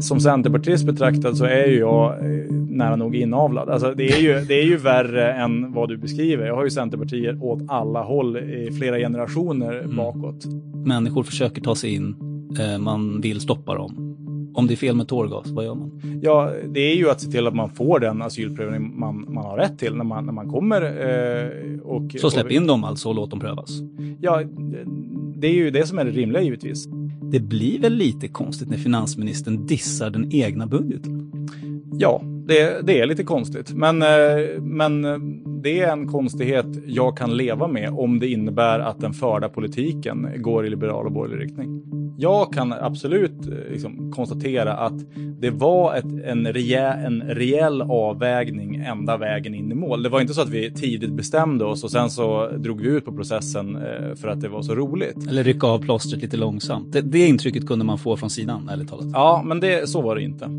som centerpartist betraktad så är ju jag eh, nära nog inavlad. Alltså det, är ju, det är ju värre än vad du beskriver. Jag har ju Centerpartier åt alla håll i flera generationer mm. bakåt. Människor försöker ta sig in, eh, man vill stoppa dem. Om det är fel med tårgas, vad gör man? Ja, det är ju att se till att man får den asylprövning man, man har rätt till när man, när man kommer. Eh, och, så släpp in dem alltså och låt dem prövas? Ja, det är ju det som är det rimliga givetvis. Det blir väl lite konstigt när finansministern dissar den egna budgeten? Ja, det, det är lite konstigt. Men, eh, men det är en konstighet jag kan leva med om det innebär att den förda politiken går i liberal och borgerlig riktning. Jag kan absolut eh, liksom, konstatera att det var ett, en, rejäl, en rejäl avvägning ända vägen in i mål. Det var inte så att vi tidigt bestämde oss och sen så drog vi ut på processen eh, för att det var så roligt. Eller rycka av plåstret lite långsamt. Det, det intrycket kunde man få från sidan, ärligt talat. Ja, men det, så var det inte.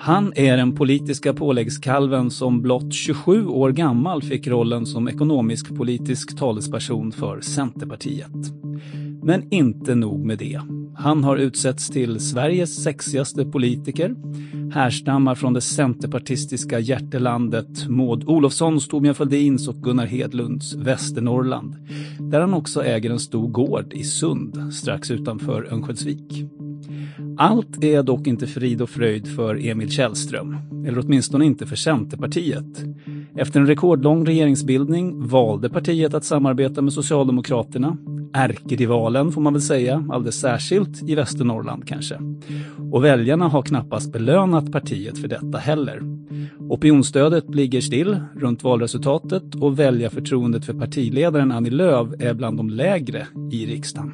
Han är den politiska påläggskalven som blott 27 år gammal fick rollen som ekonomisk-politisk talesperson för Centerpartiet. Men inte nog med det. Han har utsetts till Sveriges sexigaste politiker, härstammar från det centerpartistiska hjärtelandet Maud Olofssons, Torbjörn Fälldins och Gunnar Hedlunds Västernorrland, där han också äger en stor gård i Sund strax utanför Örnsköldsvik. Allt är dock inte frid och fröjd för Emil Källström, eller åtminstone inte för Centerpartiet. Efter en rekordlång regeringsbildning valde partiet att samarbeta med Socialdemokraterna, ärkerivalen får man väl säga, alldeles särskilt i Västernorrland kanske. Och väljarna har knappast belönat partiet för detta heller. Opinionsstödet ligger still runt valresultatet och väljarförtroendet för partiledaren Annie Lööf är bland de lägre i riksdagen.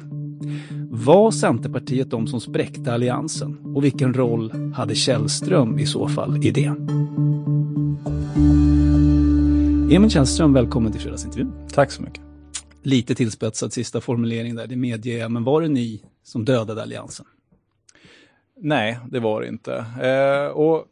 Var Centerpartiet de som spräckte alliansen? Och vilken roll hade Källström i så fall i det? Emil Källström, välkommen till Fredagsintervjun. Tack så mycket. Lite tillspetsad sista formulering där, det medger jag. Men var det ni som dödade alliansen? Nej, det var det inte. Eh, och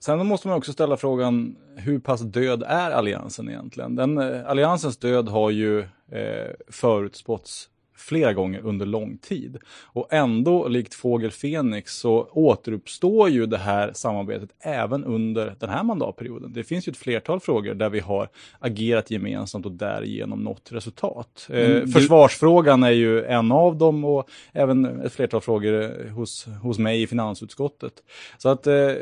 sen måste man också ställa frågan, hur pass död är alliansen egentligen? Den, eh, alliansens död har ju eh, förutspåtts flera gånger under lång tid. Och ändå, likt fågel Fenix, så återuppstår ju det här samarbetet även under den här mandatperioden. Det finns ju ett flertal frågor där vi har agerat gemensamt och därigenom nått resultat. Eh, mm, Försvarsfrågan är ju en av dem och även ett flertal frågor hos, hos mig i finansutskottet. Så att eh,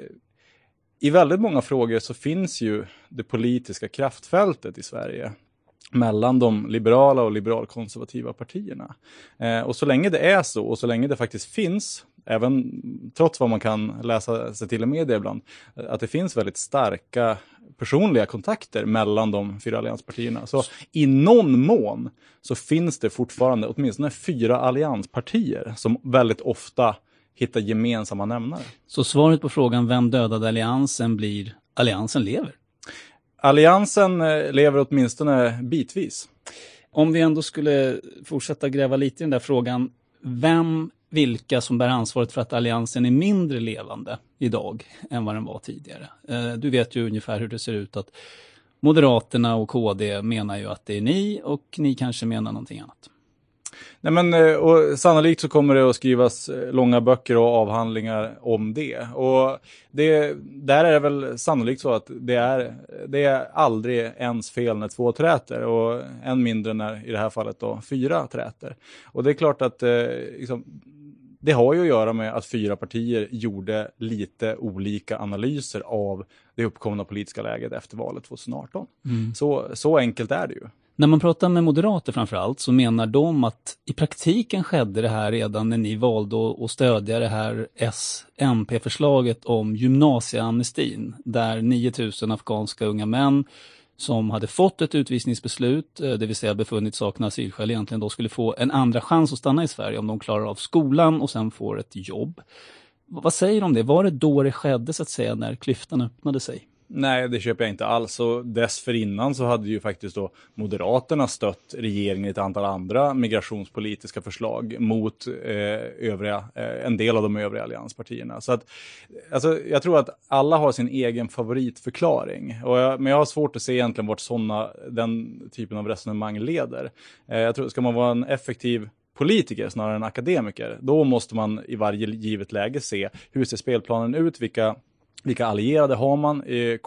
i väldigt många frågor så finns ju det politiska kraftfältet i Sverige mellan de liberala och liberalkonservativa partierna. Eh, och så länge det är så och så länge det faktiskt finns, även trots vad man kan läsa sig till i media ibland, att det finns väldigt starka personliga kontakter mellan de fyra allianspartierna. Så i någon mån så finns det fortfarande åtminstone fyra allianspartier som väldigt ofta hittar gemensamma nämnare. Så svaret på frågan vem dödade alliansen blir alliansen lever? Alliansen eh, lever åtminstone bitvis. Om vi ändå skulle fortsätta gräva lite i den där frågan, vem, vilka som bär ansvaret för att alliansen är mindre levande idag än vad den var tidigare? Eh, du vet ju ungefär hur det ser ut att Moderaterna och KD menar ju att det är ni och ni kanske menar någonting annat. Nej, men, eh, och sannolikt så kommer det att skrivas eh, långa böcker och avhandlingar om det. Och det, där är det väl sannolikt så att det är, det är aldrig ens fel när två träter och än mindre när i det här fallet då fyra träter. Och det är klart att eh, liksom, det har ju att göra med att fyra partier gjorde lite olika analyser av det uppkomna politiska läget efter valet 2018. Mm. Så, så enkelt är det ju. När man pratar med moderater framförallt så menar de att i praktiken skedde det här redan när ni valde att stödja det här S-MP-förslaget om gymnasieamnestin där 9000 afghanska unga män som hade fått ett utvisningsbeslut, eh, det vill säga befunnit sakna asylskäl egentligen, då skulle få en andra chans att stanna i Sverige om de klarar av skolan och sen får ett jobb. Vad säger du om det? Var det då det skedde så att säga när klyftan öppnade sig? Nej, det köper jag inte alls. Och dessförinnan så hade ju faktiskt då Moderaterna stött regeringen i ett antal andra migrationspolitiska förslag mot eh, övriga, eh, en del av de övriga allianspartierna. Så att, alltså, jag tror att alla har sin egen favoritförklaring. Och jag, men jag har svårt att se egentligen vart såna, den typen av resonemang leder. Eh, jag tror, ska man vara en effektiv politiker snarare än akademiker, då måste man i varje givet läge se hur ser spelplanen ut, vilka vilka allierade har man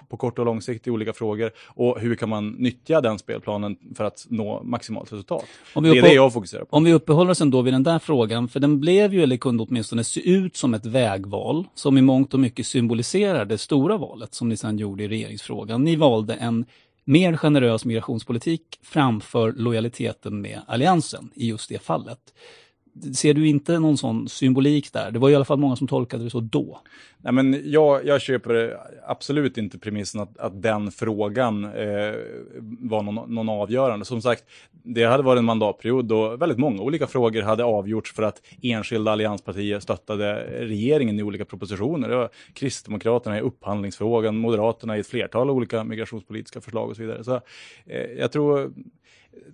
på kort och lång sikt i olika frågor och hur kan man nyttja den spelplanen för att nå maximalt resultat? det är det jag fokuserar på. Om vi uppehåller oss ändå vid den där frågan, för den blev ju, eller kunde åtminstone se ut som ett vägval som i mångt och mycket symboliserar det stora valet som ni sedan gjorde i regeringsfrågan. Ni valde en mer generös migrationspolitik framför lojaliteten med alliansen i just det fallet. Ser du inte någon sån symbolik där? Det var i alla fall många som tolkade det så då. Nej, men jag, jag köper absolut inte premissen att, att den frågan eh, var någon, någon, avgörande. Som sagt, det hade varit en mandatperiod då väldigt många olika frågor hade avgjorts för att enskilda allianspartier stöttade regeringen i olika propositioner. Det var Kristdemokraterna i upphandlingsfrågan, Moderaterna i ett flertal olika migrationspolitiska förslag och så vidare. Så eh, jag tror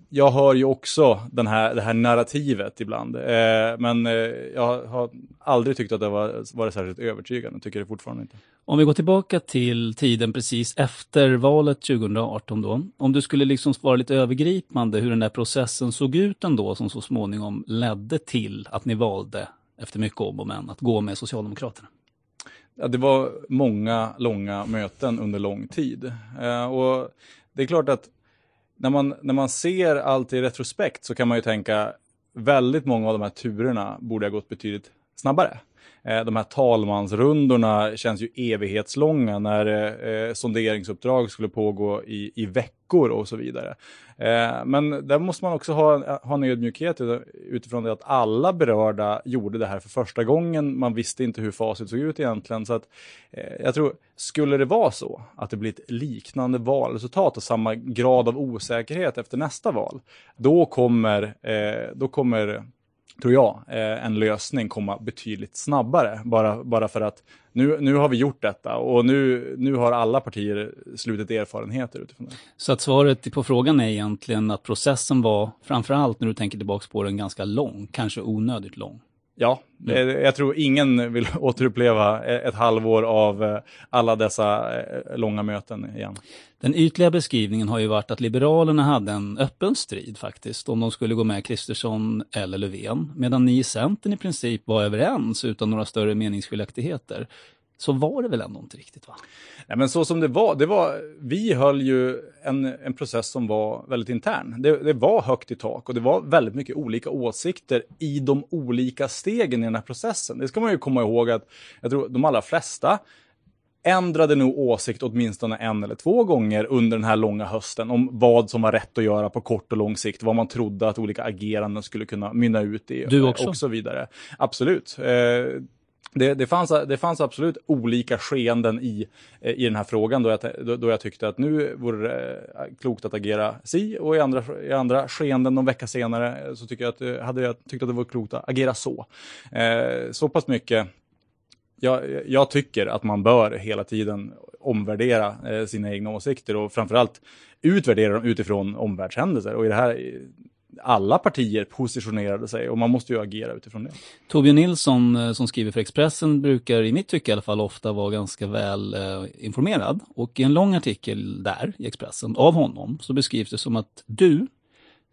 jag hör ju också den här, det här narrativet ibland. Eh, men eh, jag har aldrig tyckt att det var, varit särskilt övertygande, tycker det fortfarande inte. Om vi går tillbaka till tiden precis efter valet 2018 då. Om du skulle liksom vara lite övergripande hur den där processen såg ut ändå som så småningom ledde till att ni valde, efter mycket om och men, att gå med Socialdemokraterna. Ja, det var många långa möten under lång tid. Eh, och det är klart att när man, när man ser allt i retrospekt så kan man ju tänka väldigt många av de här turerna borde ha gått betydligt snabbare. Eh, de här talmansrundorna känns ju evighetslånga när eh, eh, sonderingsuppdrag skulle pågå i, i veckor och så vidare. Eh, men där måste man också ha, ha en ödmjukhet utifrån det att alla berörda gjorde det här för första gången. Man visste inte hur facit såg ut egentligen. Så att, eh, jag tror, skulle det vara så att det blir ett liknande valresultat och samma grad av osäkerhet efter nästa val, då kommer, eh, då kommer tror jag, eh, en lösning komma betydligt snabbare. Bara, bara för att nu, nu har vi gjort detta och nu, nu har alla partier slutit erfarenheter utifrån det. Så att svaret på frågan är egentligen att processen var, framförallt när du tänker tillbaka på den, ganska lång, kanske onödigt lång? Ja, ja, jag tror ingen vill återuppleva ett halvår av eh, alla dessa eh, långa möten igen. Den ytliga beskrivningen har ju varit att Liberalerna hade en öppen strid faktiskt om de skulle gå med Kristersson eller Löfven, medan ni i Centern i princip var överens utan några större meningsskiljaktigheter så var det väl ändå inte riktigt va? Nej, men så som det var, det var, vi höll ju en, en process som var väldigt intern. Det, det, var högt i tak och det var väldigt mycket olika åsikter i de olika stegen i den här processen. Det ska man ju komma ihåg att jag tror de allra flesta ändrade nog åsikt åtminstone en eller två gånger under den här långa hösten om vad som var rätt att göra på kort och lång sikt, vad man trodde att olika ageranden skulle kunna mynna ut i du också? och så vidare. Absolut. Eh, det, det, fanns, det fanns absolut olika skeenden i, eh, i den här frågan då jag, då, jag tyckte att nu vore det eh, klokt att agera si och i andra, i andra skeenden någon vecka senare eh, så tycker jag att, hade jag tyckt att det var klokt att agera så. Eh, så pass mycket jag, jag, tycker att man bör hela tiden omvärdera eh, sina egna åsikter och framförallt utvärdera dem utifrån omvärldshändelser. Och i det här alla partier positionerade sig och man måste ju agera utifrån det. Torbjörn Nilsson eh, som skriver för Expressen brukar i mitt tycke i alla fall ofta vara ganska väl eh, informerad och i en lång artikel där i Expressen av honom så beskrivs det som att du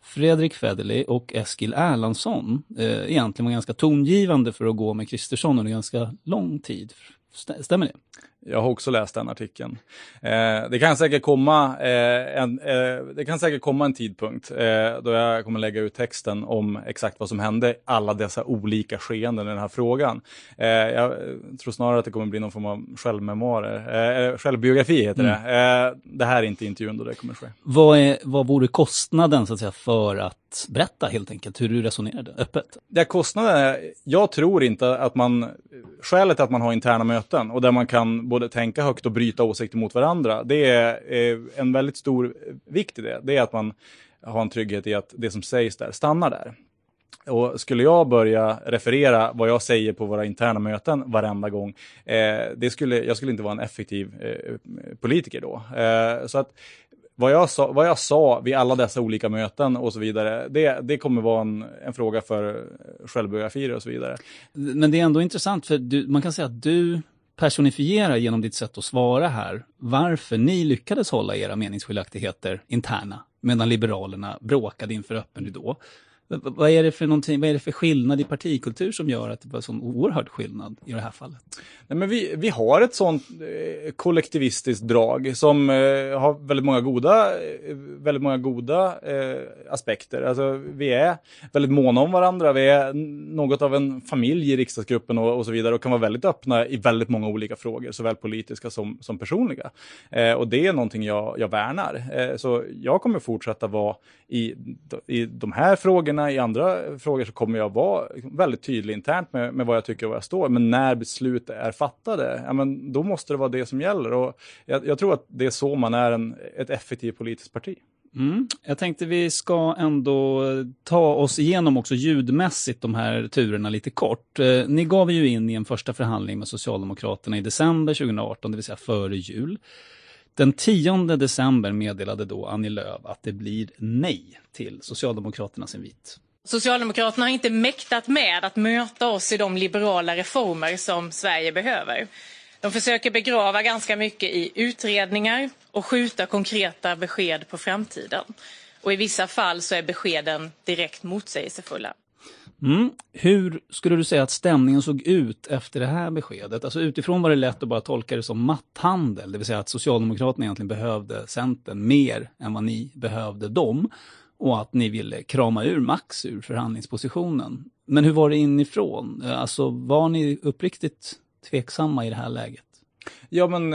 Fredrik Federley och Eskil Erlandsson eh, egentligen var ganska tongivande för att gå med Kristersson under ganska lång tid. Stämmer det? Jag har också läst den artikeln. Eh, det, kan säkert komma, eh, en, eh, det kan säkert komma en tidpunkt eh, då jag kommer lägga ut texten om exakt vad som hände, alla dessa olika skeenden i den här frågan. Eh, jag tror snarare att det kommer bli någon form av självmemoarer, eh, självbiografi heter mm. det. det här är inte intervjun då det kommer ske. Vad, är, vad vore kostnaden så att säga, för att berätta helt enkelt hur du resonerade öppet? Det kostnaden är, jag tror inte att man, skälet att man har interna möten och där man kan både tänka högt och bryta åsikter mot varandra, det är eh, en väldigt stor vikt i det. Det är att man har en trygghet i att det som sägs där stannar där. Och skulle jag börja referera vad jag säger på våra interna möten varenda gång, eh, det skulle, jag skulle inte vara en effektiv eh, politiker då. Eh, så att vad jag, sa, vad jag sa vid alla dessa olika möten och så vidare, det, det kommer vara en, en fråga för självbiografier och så vidare. Men det är ändå intressant, för du, man kan säga att du personifiera genom ditt sätt att svara här varför ni lyckades hålla era meningsskiljaktigheter interna, medan Liberalerna bråkade inför öppen ridå. Vad är, det för vad är det för skillnad i partikultur som gör att det var sån oerhörd skillnad i det här fallet? Nej, men vi, vi har ett sånt eh, kollektivistiskt drag som eh, har väldigt många goda, eh, väldigt många goda eh, aspekter. Alltså, vi är väldigt måna om varandra, vi är något av en familj i riksdagsgruppen och, och så vidare och kan vara väldigt öppna i väldigt många olika frågor, såväl politiska som, som personliga. Eh, och det är någonting jag, jag värnar. Eh, så jag kommer fortsätta vara i, i de här frågorna frågorna, i andra frågor så kommer jag vara väldigt tydlig internt med, med vad jag tycker och var jag står. Men när beslut är fattade, ja, men då måste det vara det som gäller. Och jag, jag tror att det är så man är en, ett effektivt politiskt parti. Mm. Jag tänkte vi ska ändå ta oss igenom också ljudmässigt de här turerna lite kort. Eh, ni gav ju in i en första förhandling med Socialdemokraterna i december 2018, det vill säga före jul. Den 10 december meddelade då Annie Lööf att det blir nej till Socialdemokraternas invit. Socialdemokraterna har inte mäktat med att möta oss i de liberala reformer som Sverige behöver. De försöker begrava ganska mycket i utredningar och skjuta konkreta besked på framtiden. Och i vissa fall så är beskeden direkt motsägelsefulla. Mm. Hur skulle du säga att stämningen såg ut efter det här beskedet? Alltså utifrån var det lätt att bara tolka det som matthandel, det vill säga att Socialdemokraterna egentligen behövde Centern mer än vad ni behövde dem och att ni ville krama ur Max ur förhandlingspositionen. Men hur var det inifrån? Alltså var ni uppriktigt tveksamma i det här läget? Ja, men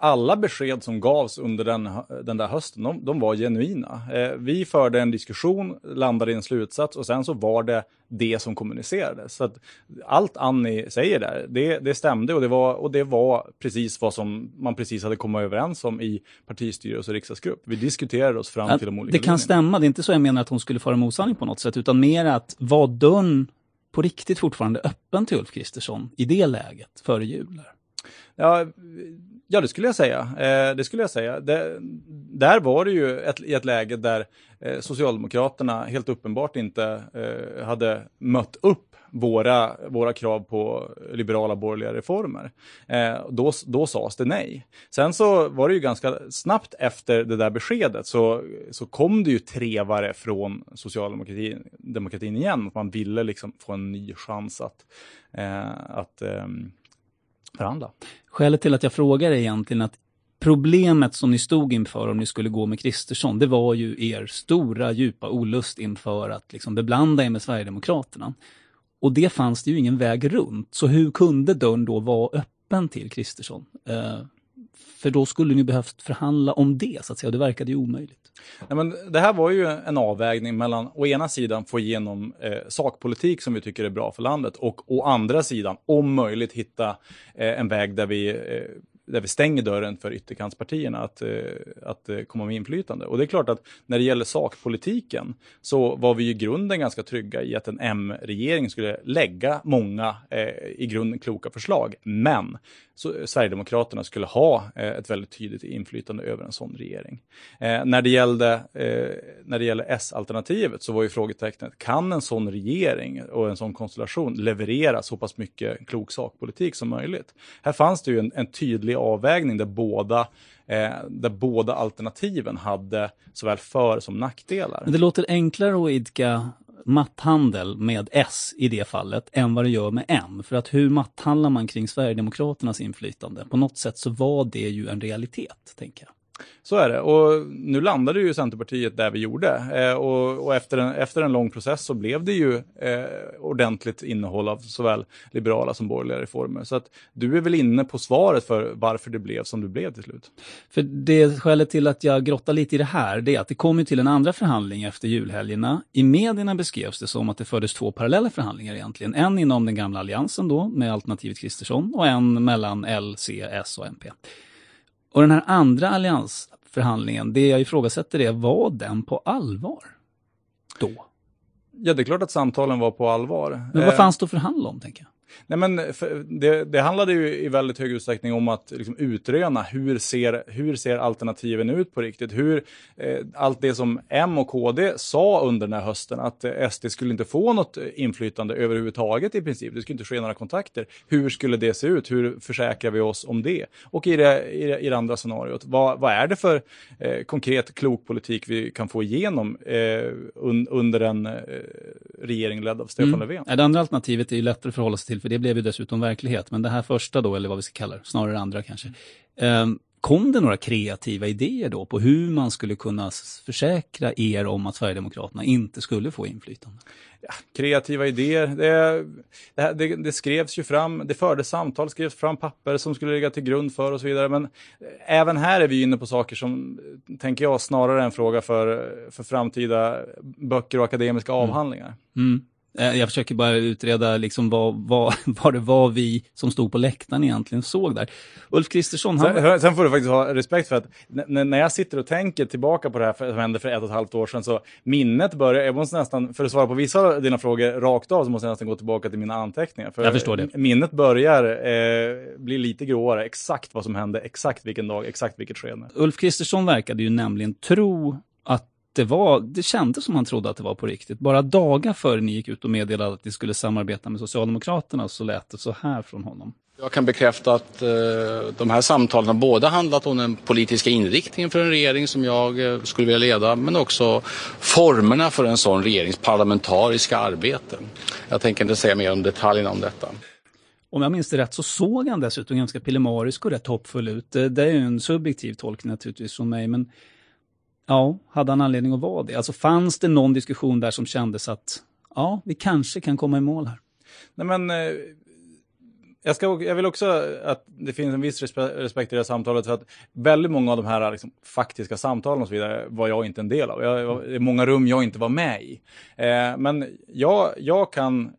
alla besked som gavs under den, den där hösten, de, de var genuina. Eh, vi förde en diskussion, landade i en slutsats och sen så var det det som kommunicerades. Så att allt Annie säger där, det, det stämde och det, var, och det var precis vad som man precis hade kommit överens om i partistyrelse och riksdagsgrupp. Vi diskuterade oss fram ja, till de olika Det kan linjerna. stämma, det är inte så jag menar att hon skulle fara med osanning på något sätt, utan mer att var dörren på riktigt fortfarande öppen till Ulf Kristersson i det läget, före jul? Ja, Ja, det skulle jag säga. Eh, det skulle jag säga. Det, där var det ju ett, i ett läge där eh, Socialdemokraterna helt uppenbart inte eh, hade mött upp våra, våra krav på liberala borgerliga reformer. Eh, då, då sades det nej. Sen så var det ju ganska snabbt efter det där beskedet så, så kom det ju trevare från socialdemokratin demokratin igen. Att man ville liksom få en ny chans att, eh, att eh, förhandla. Skälet till att jag frågar är egentligen att problemet som ni stod inför om ni skulle gå med Kristersson, det var ju er stora djupa olust inför att liksom beblanda er med Sverigedemokraterna. Och det fanns det ju ingen väg runt. Så hur kunde dörren då vara öppen till Kristersson? Eh, för då skulle ni behövt förhandla om det, så att säga. Och det verkade ju omöjligt. Nej, men det här var ju en avvägning mellan å ena sidan få igenom eh, sakpolitik som vi tycker är bra för landet och å andra sidan om möjligt hitta eh, en väg där vi eh, där vi stänger dörren för ytterkantspartierna att, eh, att eh, komma med inflytande. Och det är klart att när det gäller sakpolitiken så var vi i grunden ganska trygga i att en M-regering skulle lägga många eh, i grunden kloka förslag. Men så Sverigedemokraterna skulle ha eh, ett väldigt tydligt inflytande över en sån regering. Eh, när, det gällde, eh, när det gällde S-alternativet så var ju frågetecknet, kan en sån regering och en sån konstellation leverera så pass mycket klok sakpolitik som möjligt? Här fanns det ju en, en tydlig avvägning där båda där båda alternativen hade såväl för som nackdelar. Men det låter enklare att idka matthandel med S i det fallet än vad det gör med M. För att hur matthandlar man kring Sverigedemokraternas inflytande? På något sätt så var det ju en realitet, tänker jag. Så är det. Och nu landade ju Centerpartiet där vi gjorde. Eh, och, och efter, en, efter en lång process så blev det ju eh, ordentligt innehåll av såväl liberala som borgerliga reformer. Så att du är väl inne på svaret för varför det blev som det blev till slut. För det skälet till att jag grottar lite i det här, det är att det kom ju till en andra förhandling efter julhelgerna. I medierna beskrevs det som att det fördes två parallella förhandlingar egentligen. En inom den gamla alliansen då, med alternativet Kristersson, och en mellan L, C, S och MP. Och den här andra alliansförhandlingen, det jag ifrågasätter är, var den på allvar? Då? Ja, det är klart att samtalen var på allvar. Men vad fanns det att förhandla om, tänker jag? Nej, men det, det handlade ju i väldigt hög utsträckning om att liksom utröna hur ser, hur ser alternativen ut på riktigt? Hur, eh, allt det som M och KD sa under den här hösten, att eh, SD skulle inte få något inflytande överhuvudtaget i princip. Det skulle inte ske några kontakter. Hur skulle det se ut? Hur försäkrar vi oss om det? Och i det, i det, i det andra scenariot, vad, vad är det för eh, konkret klok politik vi kan få igenom eh, un, under en eh, regering ledd av Stefan mm. Löfven? Det andra alternativet är ju lättare att förhålla sig till, för det blev ju dessutom verklighet. Men det här första då, eller vad vi ska kalla det, snarare andra kanske. Um, kom det några kreativa idéer då på hur man skulle kunna försäkra er om att Sverigedemokraterna inte skulle få inflytande? Ja, kreativa idéer, det, det, det, det, skrevs ju fram, det fördes samtal, skrevs fram papper som skulle ligga till grund för och så vidare. Men även här är vi inne på saker som, tänker jag, snarare en fråga för, för framtida böcker och akademiska mm. avhandlingar. Mm. Eh, jag försöker bara utreda liksom vad, vad, vad det var vi som stod på läktaren egentligen såg där. Ulf Kristersson... Han... Sen, sen, får du faktiskt ha respekt för att när jag sitter och tänker tillbaka på det här som hände för ett och ett halvt år sedan så minnet börjar, jag måste nästan, för att svara på vissa av dina frågor rakt av så måste jag nästan gå tillbaka till mina anteckningar. För jag förstår det. Minnet börjar eh, bli lite gråare, exakt vad som hände, exakt vilken dag, exakt vilket skede. Ulf Kristersson verkade ju nämligen tro det, var, det kändes som han trodde att det var på riktigt. Bara dagar före ni gick ut och meddelade att ni skulle samarbeta med Socialdemokraterna så lät det så här från honom. Jag kan bekräfta att eh, de här samtalen har både handlat om den politiska inriktningen för en regering som jag eh, skulle vilja leda, men också formerna för en sån regerings parlamentariska arbete. Jag tänker inte säga mer om detaljerna om detta. Om jag minns det rätt så såg han dessutom ganska pillemarisk och rätt hoppfull ut. Det är ju en subjektiv tolkning naturligtvis från mig, men Ja, hade han anledning att vara det? Alltså fanns det någon diskussion där som kändes att ja, vi kanske kan komma i mål här? Nej men, eh, jag, ska, jag vill också att det finns en viss respekt i det här samtalet för att väldigt många av de här liksom, faktiska samtalen och så vidare var jag inte en del av. Jag, det är många rum jag inte var med i. Eh, men jag, jag kan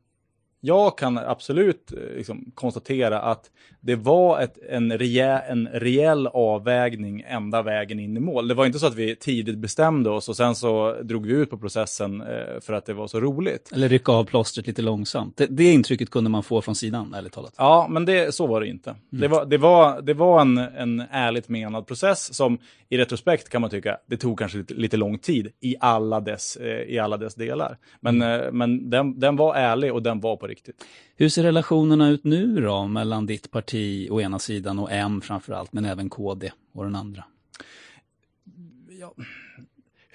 jag kan absolut eh, liksom, konstatera att det var ett, en, rejäl, en rejäl avvägning ända vägen in i mål. Det var inte så att vi tidigt bestämde oss och sen så drog vi ut på processen eh, för att det var så roligt. Eller rycka av plåstret lite långsamt. Det, det intrycket kunde man få från sidan, ärligt talat. Ja, men det, så var det inte. Mm. Det var, det var, det var en, en ärligt menad process som i retrospekt kan man tycka, det tog kanske lite, lite lång tid i alla dess, eh, i alla dess delar. Men, mm. eh, men den, den var ärlig och den var på riktigt. Hur ser relationerna ut nu då mellan ditt parti parti å ena sidan och M framförallt, men även KD å den andra? Ja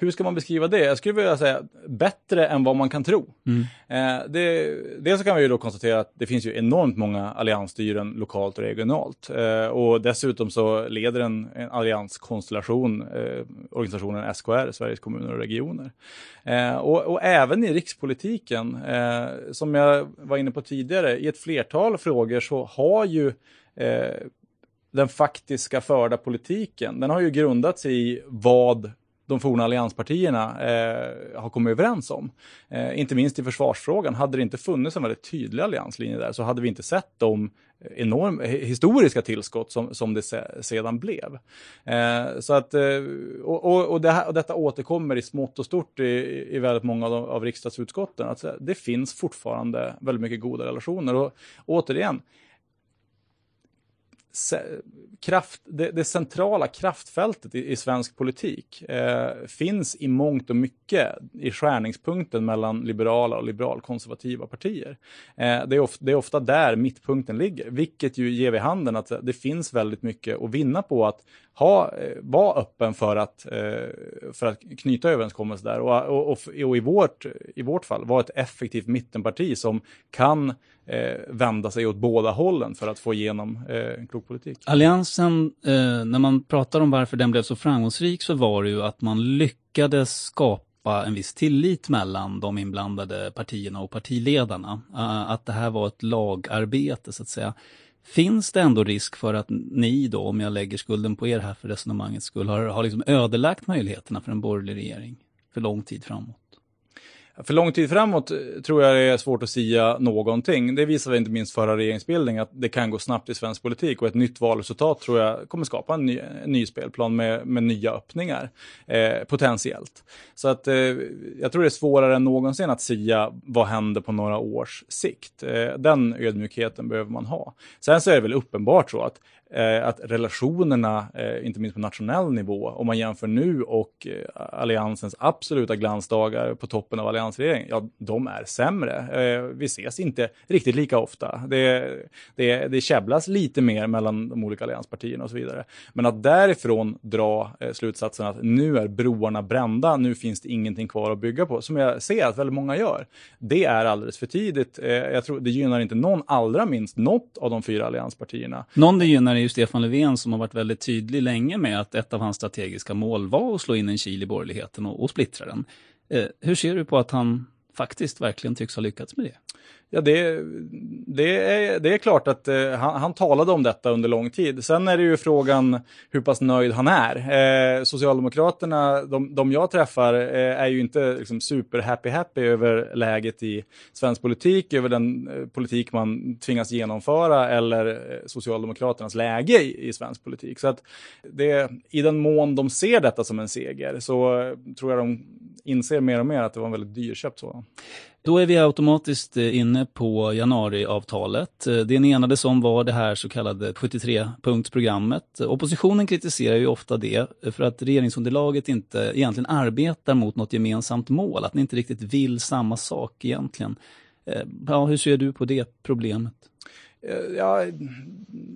hur ska man beskriva det? Jag skulle vilja säga bättre än vad man kan tro. Mm. Eh, det, dels så kan vi ju då konstatera att det finns ju enormt många alliansstyren lokalt och regionalt. Eh, och dessutom så leder en, en allianskonstellation eh, organisationen SKR, Sveriges kommuner och regioner. Och, och, även i rikspolitiken, som jag var inne på tidigare, i ett flertal frågor så har ju den faktiska förda politiken, den har ju grundats i vad de forna allianspartierna eh, har kommit överens om. Eh, inte minst i försvarsfrågan. Hade det inte funnits en väldigt tydlig allianslinje där så hade vi inte sett de enorm, historiska tillskott som, som det se, sedan blev. Eh, så att, eh, och, och, och, det här, och, detta återkommer i smått och stort i, i väldigt många av, de, av riksdagsutskotten. Att eh, det finns fortfarande väldigt mycket goda relationer. Och återigen, kraft, det, det, centrala kraftfältet i, i svensk politik eh, finns i mångt och mycket i skärningspunkten mellan liberala och liberalkonservativa partier. Eh, det, är of, det är ofta där mittpunkten ligger, vilket ju ger vid handen att det finns väldigt mycket att vinna på att ha, eh, vara öppen för att, eh, för att knyta överenskommelser där och, och, och, och, i, vårt, i vårt fall vara ett effektivt mittenparti som kan eh, vända sig åt båda hållen för att få igenom eh, en klok politik. Alliansen, eh, när man pratar om varför den blev så framgångsrik så var det ju att man lyckades skapa en viss tillit mellan de inblandade partierna och partiledarna. Eh, att det här var ett lagarbete så att säga. Finns det ändå risk för att ni då, om jag lägger skulden på er här för resonemangets skull, har, har liksom ödelagt möjligheterna för en borgerlig regering för lång tid framåt? För lång tid framåt eh, tror jag det är svårt att säga någonting. Det visar inte minst förra regeringsbildningen att det kan gå snabbt i svensk politik och ett nytt valresultat tror jag kommer skapa en ny, en ny spelplan med, med nya öppningar eh, potentiellt. Så att eh, jag tror det är svårare än någonsin att säga vad händer på några års sikt. Eh, den ödmjukheten behöver man ha. Sen så är det väl uppenbart så att Eh, att relationerna, eh, inte minst på nationell nivå, om man jämför nu och eh, alliansens absoluta glansdagar på toppen av alliansregeringen, ja, de är sämre. Eh, vi ses inte riktigt lika ofta. Det, det, det käbblas lite mer mellan de olika allianspartierna och så vidare. Men att därifrån dra eh, slutsatsen att nu är broarna brända, nu finns det ingenting kvar att bygga på, som jag ser att väldigt många gör, det är alldeles för tidigt. Eh, jag tror det gynnar inte någon, allra minst något av de fyra allianspartierna. Någon det gynnar är ju Stefan Löfven som har varit väldigt tydlig länge med att ett av hans strategiska mål var att slå in en kil i borgerligheten och, och splittra den. Eh, hur ser du på att han faktiskt verkligen tycks ha lyckats med det? Ja, det, det, är, det är klart att eh, han, han, talade om detta under lång tid. Sen är det ju frågan hur pass nöjd han är. Eh, Socialdemokraterna, de, de jag träffar, eh, är ju inte liksom, super happy happy över läget i svensk politik, över den eh, politik man tvingas genomföra eller eh, Socialdemokraternas läge i, i, svensk politik. Så att det, i den mån de ser detta som en seger så eh, tror jag de inser mer och mer att det var en väldigt dyrköpt sådan. Då är vi automatiskt eh, inne på januariavtalet. Eh, det ni enades om var det här så kallade 73-punktsprogrammet. Oppositionen kritiserar ju ofta det eh, för att regeringsunderlaget inte egentligen arbetar mot något gemensamt mål, att ni inte riktigt vill samma sak egentligen. Ja, hur ser du på det problemet? Ja,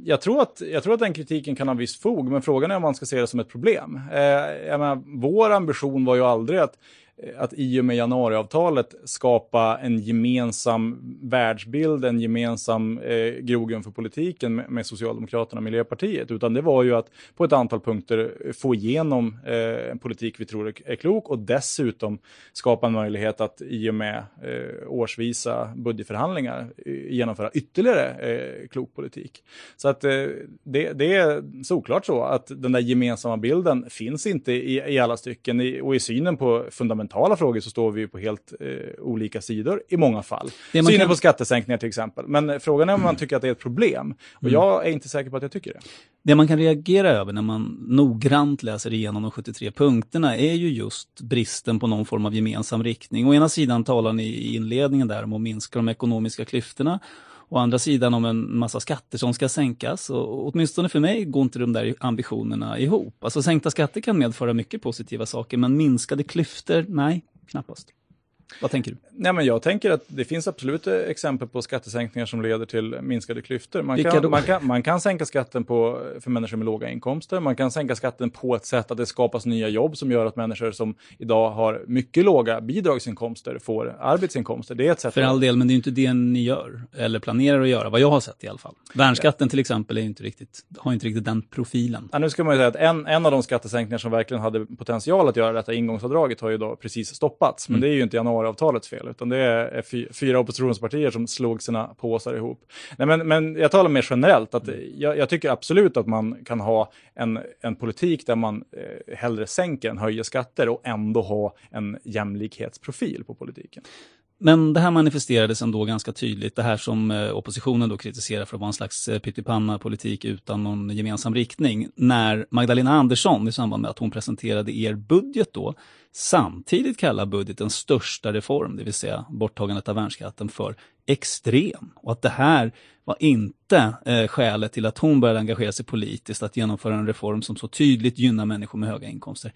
jag, tror att, jag tror att den kritiken kan ha viss fog, men frågan är om man ska se det som ett problem. Eh, jag menar, vår ambition var ju aldrig att Eh, att i och med januariavtalet skapa en gemensam världsbild, en gemensam eh, grogrund för politiken med, med, Socialdemokraterna och Miljöpartiet, utan det var ju att på ett antal punkter eh, få igenom eh, en politik vi tror är, är, klok och dessutom skapa en möjlighet att i och med eh, årsvisa budgetförhandlingar eh, genomföra ytterligare eh, klok politik. Så att eh, det, det, är såklart så att den där gemensamma bilden finns inte i, i alla stycken i, och i synen på fundament fundamentala frågor så står vi på helt eh, olika sidor i många fall. Synen kan... på skattesänkningar till exempel. Men frågan är om man tycker att det är ett problem. Och mm. jag är inte säker på att jag tycker det. Det man kan reagera över när man noggrant läser igenom de 73 punkterna är ju just bristen på någon form av gemensam riktning. Å ena sidan talar ni i inledningen där om att minska de ekonomiska klyftorna Å andra sidan om en massa skatter som ska sänkas. Och åtminstone för mig går inte de där ambitionerna ihop. Alltså sänkta skatter kan medföra mycket positiva saker, men minskade klyftor, nej, knappast. Vad tänker du? Nej, men jag tänker att det finns absolut exempel på skattesänkningar som leder till minskade klyftor. Man kan, man, kan, man kan sänka skatten på, för människor med låga inkomster. Man kan sänka skatten på ett sätt att det skapas nya jobb som gör att människor som idag har mycket låga bidragsinkomster får arbetsinkomster. Det är ett sätt för all del, men det är inte det ni gör, eller planerar att göra, vad jag har sett i alla fall. Värnskatten till exempel är inte riktigt, har inte riktigt den profilen. Ja, nu ska man ju säga att en, en av de skattesänkningar som verkligen hade potential att göra detta, ingångsavdraget, har ju då precis stoppats. Men mm. det är ju inte januariavtalets fel, utan det är fyra oppositionspartier som slog sina påsar ihop. Nej, men, men jag talar mer generellt, att jag, jag tycker absolut att man kan ha en, en politik där man eh, hellre sänker än höjer skatter och ändå ha en jämlikhetsprofil på politiken. Men det här manifesterades ändå ganska tydligt, det här som eh, oppositionen då kritiserar för att vara en slags eh, pyttipanna-politik utan någon gemensam riktning, när Magdalena Andersson i samband med att hon presenterade er budget då, samtidigt kallar budgetens största reform, det vill säga borttagandet av värnskatten, för extrem. Och att det här var inte eh, skälet till att hon började engagera sig politiskt, att genomföra en reform som så tydligt gynnar människor med höga inkomster.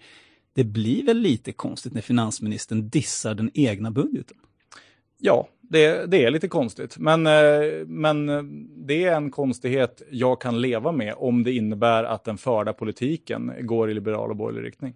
Det blir väl lite konstigt när finansministern dissar den egna budgeten? Ja, det, det, är lite konstigt. Men, eh, men eh, det är en konstighet jag kan leva med om det innebär att den förda politiken går i liberal och borgerlig riktning.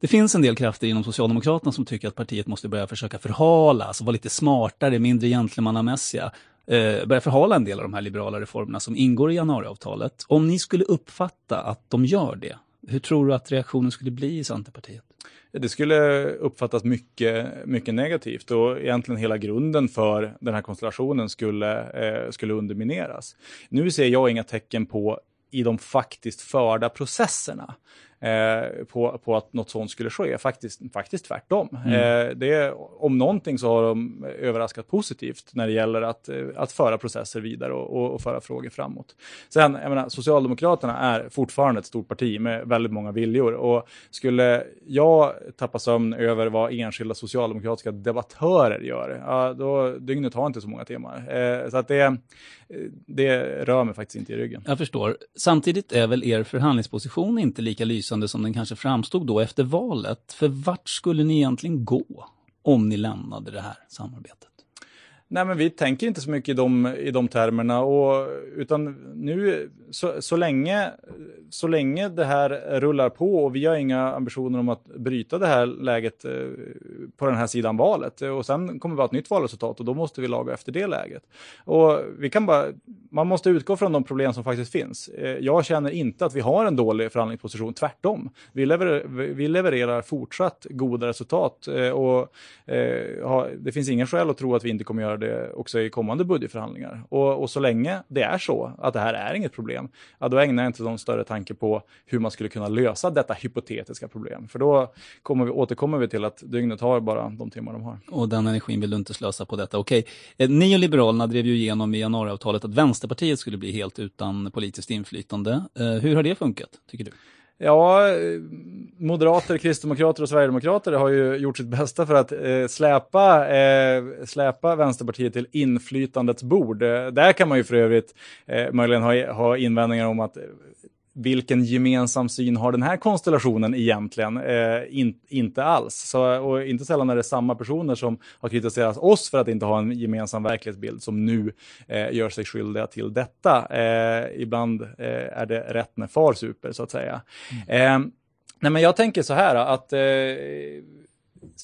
Det finns en del krafter inom Socialdemokraterna som tycker att partiet måste börja försöka förhala, alltså vara lite smartare, mindre gentlemannamässiga. Eh, börja förhala en del av de här liberala reformerna som ingår i januariavtalet. Om ni skulle uppfatta att de gör det, hur tror du att reaktionen skulle bli i Centerpartiet? Det skulle uppfattas mycket, mycket negativt och egentligen hela grunden för den här konstellationen skulle, eh, skulle undermineras. Nu ser jag inga tecken på i de faktiskt förda processerna eh, på, på att något sånt skulle ske. Faktiskt, faktiskt tvärtom. Mm. Eh, det, om någonting så har de överraskat positivt när det gäller att, eh, att föra processer vidare och, och, och föra frågor framåt. Sen, jag menar, Socialdemokraterna är fortfarande ett stort parti med väldigt många viljor och skulle jag tappa sömn över vad enskilda socialdemokratiska debattörer gör, ja, då dygnet har inte så många timmar. Eh, så att det, det rör mig faktiskt inte i ryggen. Jag förstår. Samtidigt är väl er förhandlingsposition inte lika lysande som den kanske framstod då efter valet. För vart skulle ni egentligen gå om ni lämnade det här samarbetet? Nej, men vi tänker inte så mycket i de, i de termerna. Och, utan nu, så, så, länge, så länge det här rullar på och vi har inga ambitioner om att bryta det här läget eh, på den här sidan valet. Eh, och sen kommer vi ha ett nytt valresultat och då måste vi laga efter det läget. Och vi kan bara, man måste utgå från de problem som faktiskt finns. Eh, jag känner inte att vi har en dålig förhandlingsposition, tvärtom. Vi, lever, vi levererar fortsatt goda resultat eh, och eh, det finns ingen skäl att tro att vi inte kommer göra det också i kommande budgetförhandlingar. Och, och så länge det är så att det här är inget problem, ja, då ägnar jag inte någon större tanke på hur man skulle kunna lösa detta hypotetiska problem. För då kommer vi, återkommer vi till att dygnet har bara de timmar de har. Och den energin vill du inte slösa på detta. Okej, eh, ni och Liberalerna drev ju igenom i januariavtalet att Vänsterpartiet skulle bli helt utan politiskt inflytande. Eh, hur har det funkat, tycker du? Ja, eh, moderater, kristdemokrater och sverigedemokrater har ju gjort sitt bästa för att eh, släpa, eh, släpa Vänsterpartiet till inflytandets bord. Eh, där kan man ju för övrigt eh, möjligen ha, ha invändningar om att eh, vilken gemensam syn har den här konstellationen egentligen? Eh, in, inte alls. Så, och inte sällan är det samma personer som har kritiserat oss för att inte ha en gemensam verklighetsbild som nu eh, gör sig skyldiga till detta. Eh, ibland eh, är det rätt när far super, så att säga. Mm. Eh, nej, men jag tänker så här att eh,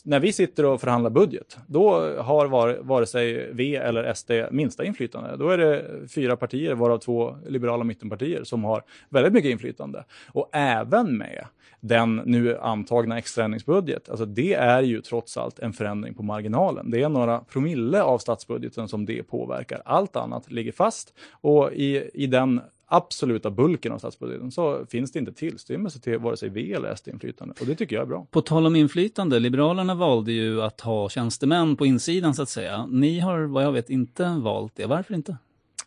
när vi sitter och förhandlar budget, då har var, vare sig V eller SD minsta inflytande. Då är det fyra partier, varav två liberala mittenpartier, som har väldigt mycket inflytande. Och även med den nu antagna extraändringsbudget, alltså det är ju trots allt en förändring på marginalen. Det är några promille av statsbudgeten som det påverkar. Allt annat ligger fast och i, i den absoluta bulken av statsbudgeten så finns det inte tillstymmelse till vare sig V eller SD-inflytande. Och det tycker jag är bra. På tal om inflytande, Liberalerna valde ju att ha tjänstemän på insidan så att säga. Ni har vad jag vet inte valt det. Varför inte?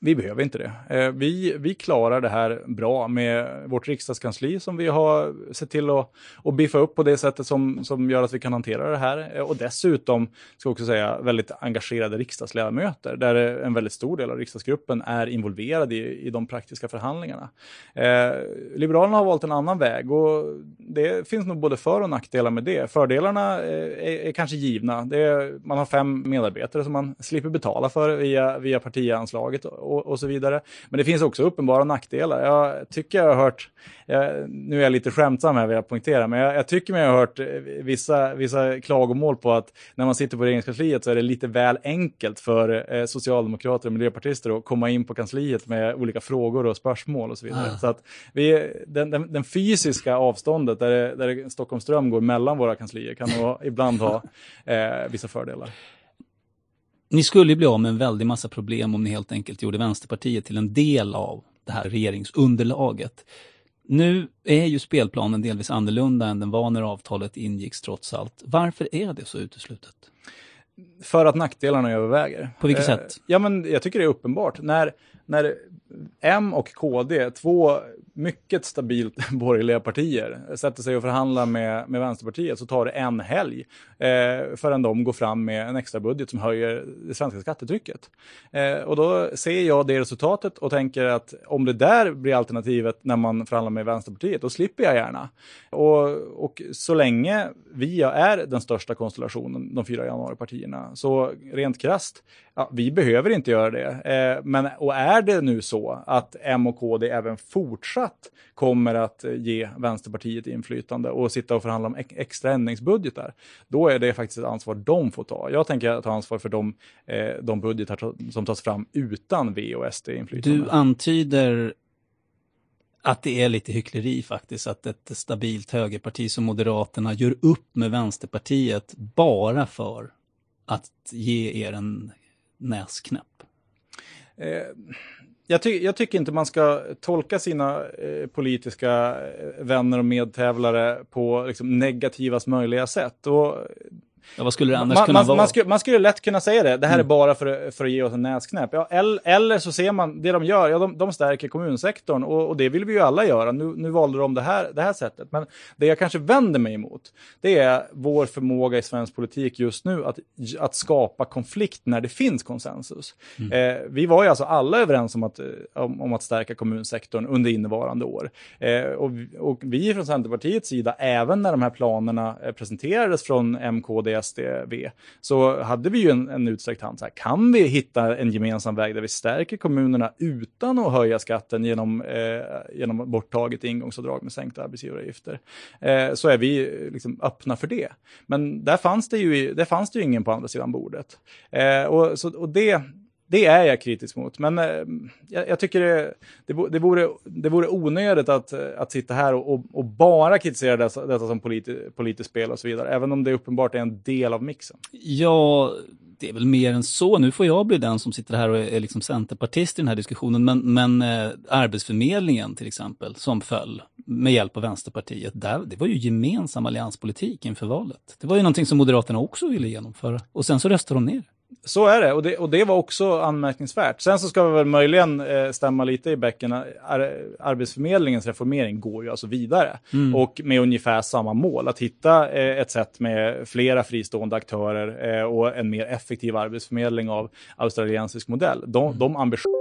Vi behöver inte det. Eh, vi, vi klarar det här bra med vårt riksdagskansli som vi har sett till att, att biffa upp på det sättet som, som gör att vi kan hantera det här. Eh, och dessutom, ska jag också säga, väldigt engagerade riksdagsledamöter där en väldigt stor del av riksdagsgruppen är involverad i, i de praktiska förhandlingarna. Eh, Liberalerna har valt en annan väg och det finns nog både för och nackdelar med det. Fördelarna eh, är, är kanske givna. Är, man har fem medarbetare som man slipper betala för via, via partianslaget och, och, så vidare. Men det finns också uppenbara nackdelar. Jag tycker jag har hört, jag, nu är jag lite skämtsam här vill jag poängtera, men jag, jag tycker mig ha hört eh, vissa, vissa klagomål på att när man sitter på regeringskansliet så är det lite väl enkelt för eh, socialdemokrater och miljöpartister att komma in på kansliet med olika frågor och spörsmål och så vidare. Ah. Så att vi, den, den, den, fysiska avståndet där, det, där Stockholms ström går mellan våra kanslier kan nog ibland ha eh, vissa fördelar. Ni skulle bli av med en väldig massa problem om ni helt enkelt gjorde Vänsterpartiet till en del av det här regeringsunderlaget. Nu är ju spelplanen delvis annorlunda än den var när avtalet ingicks trots allt. Varför är det så uteslutet? För att nackdelarna överväger. På vilket Eh, sätt? Ja, men jag tycker det är uppenbart. När, när M och KD, två mycket stabilt borgerliga partier, sätter sig och förhandlar med, med Vänsterpartiet så tar det en helg eh, förrän de går fram med en extra budget som höjer det svenska skattetrycket. Eh, och då ser jag det resultatet och tänker att om det där blir alternativet när man förhandlar med Vänsterpartiet, då slipper jag gärna. Och, och så länge vi är den största konstellationen, de fyra januaripartierna, så rent krasst, ja, vi behöver inte göra det. Eh, men, och är det nu så att M och KD även fortsatt kommer att eh, ge Vänsterpartiet inflytande och sitta och förhandla om ex- extra ändringsbudgetar, då är det faktiskt ett ansvar de får ta. Jag tänker ta ansvar för de, eh, de budgetar som tas fram utan V och SD-inflytande. Du antyder att det är lite hyckleri faktiskt, att ett stabilt högerparti som Moderaterna gör upp med Vänsterpartiet bara för att ge er en näsknäpp. Eh, jag, ty jag tycker inte man ska tolka sina eh, politiska eh, vänner och medtävlare på liksom, negativast möjliga sätt. Och Ja, vad skulle det annars man, kunna man, vara? man, skulle, man skulle lätt kunna säga det, det här Mm. är bara för, för att ge oss en näsknäpp. Ja, eller, eller så ser man, det de gör, ja, de, de stärker kommunsektorn och, och det vill vi ju alla göra. Nu, nu valde de det här, det här sättet. Men det jag kanske vänder mig emot, det är vår förmåga i svensk politik just nu att, att skapa konflikt när det finns konsensus. Eh, vi var ju alltså alla överens om att, eh, om, om att stärka kommunsektorn under innevarande år. Eh, och, vi- och vi från Centerpartiets sida, även när de här planerna eh, presenterades från M, KD, SD, V, så hade vi ju en, en utsträckt hand. Så här, kan vi hitta en gemensam väg där vi stärker kommunerna utan att höja skatten genom, eh, genom borttaget ingångsavdrag med sänkta arbetsgivaravgifter, eh, så är vi liksom öppna för det. Men där fanns det ju, där fanns det ju ingen på andra sidan bordet. Eh, och, så, och det, det är jag kritisk mot. Men eh, jag, jag tycker det, det, det, vore, det vore onödigt att, att sitta här och, och, och bara kritisera dessa, detta som politi, politiskt spel och så vidare. Även om det uppenbart är en del av mixen. Ja, det är väl mer än så. Nu får jag bli den som sitter här och är, är liksom centerpartist i den här diskussionen. Men, men eh, Arbetsförmedlingen till exempel, som föll med hjälp av Vänsterpartiet, där, det var ju gemensam allianspolitik inför valet. Det var ju någonting som Moderaterna också ville genomföra. Och sen så röstade de ner. Så är det och, det, och det var också anmärkningsvärt. Sen så ska vi väl möjligen eh, stämma lite i bäcken. Ar, Arbetsförmedlingens reformering går ju alltså vidare och med ungefär samma mål. Att hitta eh, ett sätt med flera fristående aktörer eh, och en mer effektiv arbetsförmedling av australiensisk modell. De, de ambitionerna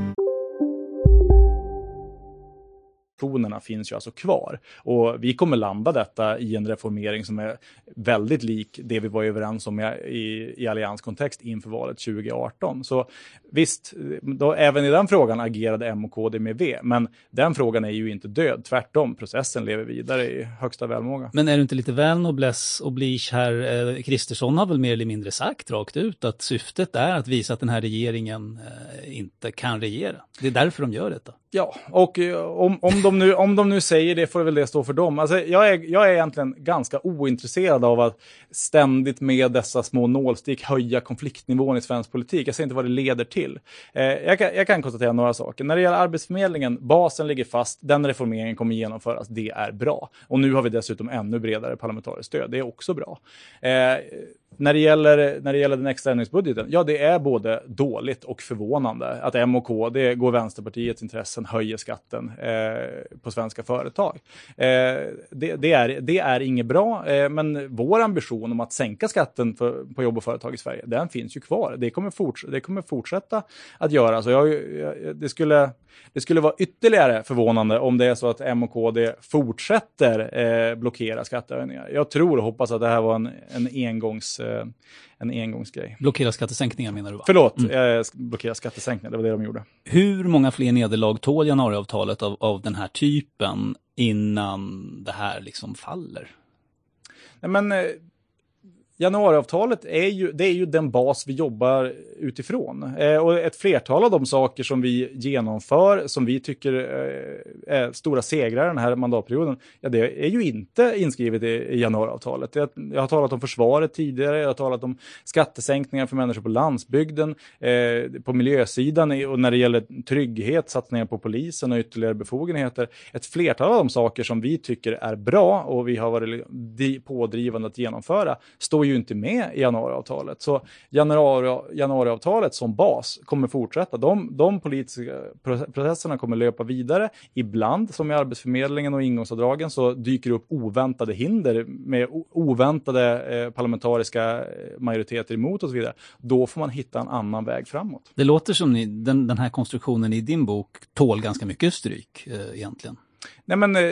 Finns ju alltså kvar. Och vi kommer landa detta i en reformering som är väldigt lik det vi var överens om i, i, i allianskontext inför valet 2018. Så visst, då, även i den frågan agerade M och KD med V, men den frågan är ju inte död. Tvärtom, processen lever vidare i högsta välmåga. Men är du inte lite väl noblesse oblige här? Eh, Kristersson har väl mer eller mindre sagt rakt ut att syftet är att visa att den här regeringen eh, inte kan regera. Det är därför de gör detta. Ja, och eh, om, om, de nu, om de nu säger det får väl det stå för dem. Alltså, jag, är, jag är egentligen ganska ointresserad av att ständigt med dessa små nålstick höja konfliktnivån i svensk politik. Jag ser inte vad det leder till. Eh, jag, kan, jag kan konstatera några saker. När det gäller Arbetsförmedlingen, basen ligger fast, den reformeringen kommer genomföras, det är bra. Och nu har vi dessutom ännu bredare parlamentariskt stöd, det är också bra. Eh, när det, gäller, när det gäller den extra ändringsbudgeten, ja det är både dåligt och förvånande att M och KD går Vänsterpartiets intressen, höjer skatten eh, på svenska företag. Eh, det, det, är, det är inget bra, eh, men vår ambition om att sänka skatten för, på jobb och företag i Sverige, den finns ju kvar. Det kommer, forts det kommer fortsätta att göra. Så jag, jag, det, skulle, det skulle vara ytterligare förvånande om det är så att M och KD fortsätter eh, blockera skattehöjningar. Jag tror och hoppas att det här var en, en engångs Eh, en engångsgrej. Blockera skattesänkningar menar du? Va? Förlåt, mm. blockera skattesänkningar, det var det de gjorde. Hur många fler nederlag tål januariavtalet av, av den här typen innan det här liksom faller? Nej, men eh, januariavtalet är ju, det är ju den bas vi jobbar utifrån. Eh, och ett flertal av de saker som vi genomför, som vi tycker eh, är stora segrar den här mandatperioden, ja, det är ju inte inskrivet i, i januariavtalet. Jag, jag har talat om försvaret tidigare, jag har talat om skattesänkningar för människor på landsbygden, eh, på miljösidan och när det gäller trygghet, satsningar på polisen och ytterligare befogenheter. Ett flertal av de saker som vi tycker är bra och vi har varit pådrivande att genomföra står ju ju inte med i januariavtalet. Så januari, januariavtalet som bas kommer fortsätta. De, de politiska processerna kommer löpa vidare. Ibland, som i Arbetsförmedlingen och ingångsavdragen, så dyker det upp oväntade hinder med oväntade eh, parlamentariska eh, majoriteter emot och så vidare. Då får man hitta en annan väg framåt. Det låter som ni, den, den här konstruktionen i din bok tål ganska mycket stryk eh, egentligen. Nej, men, eh,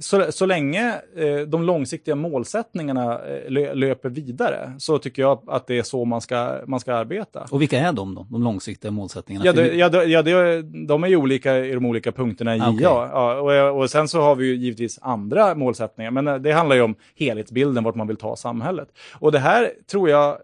så, så länge eh, de långsiktiga målsättningarna eh, löper vidare så tycker jag att det är så man ska, man ska arbeta. Och vilka är de då, de långsiktiga målsättningarna? Ja, det, ja, det, ja det, de är ju olika i de olika punkterna i okay. JA. Ja, och, och sen så har vi ju givetvis andra målsättningar, men det handlar ju om helhetsbilden, vart man vill ta samhället. Och det här tror jag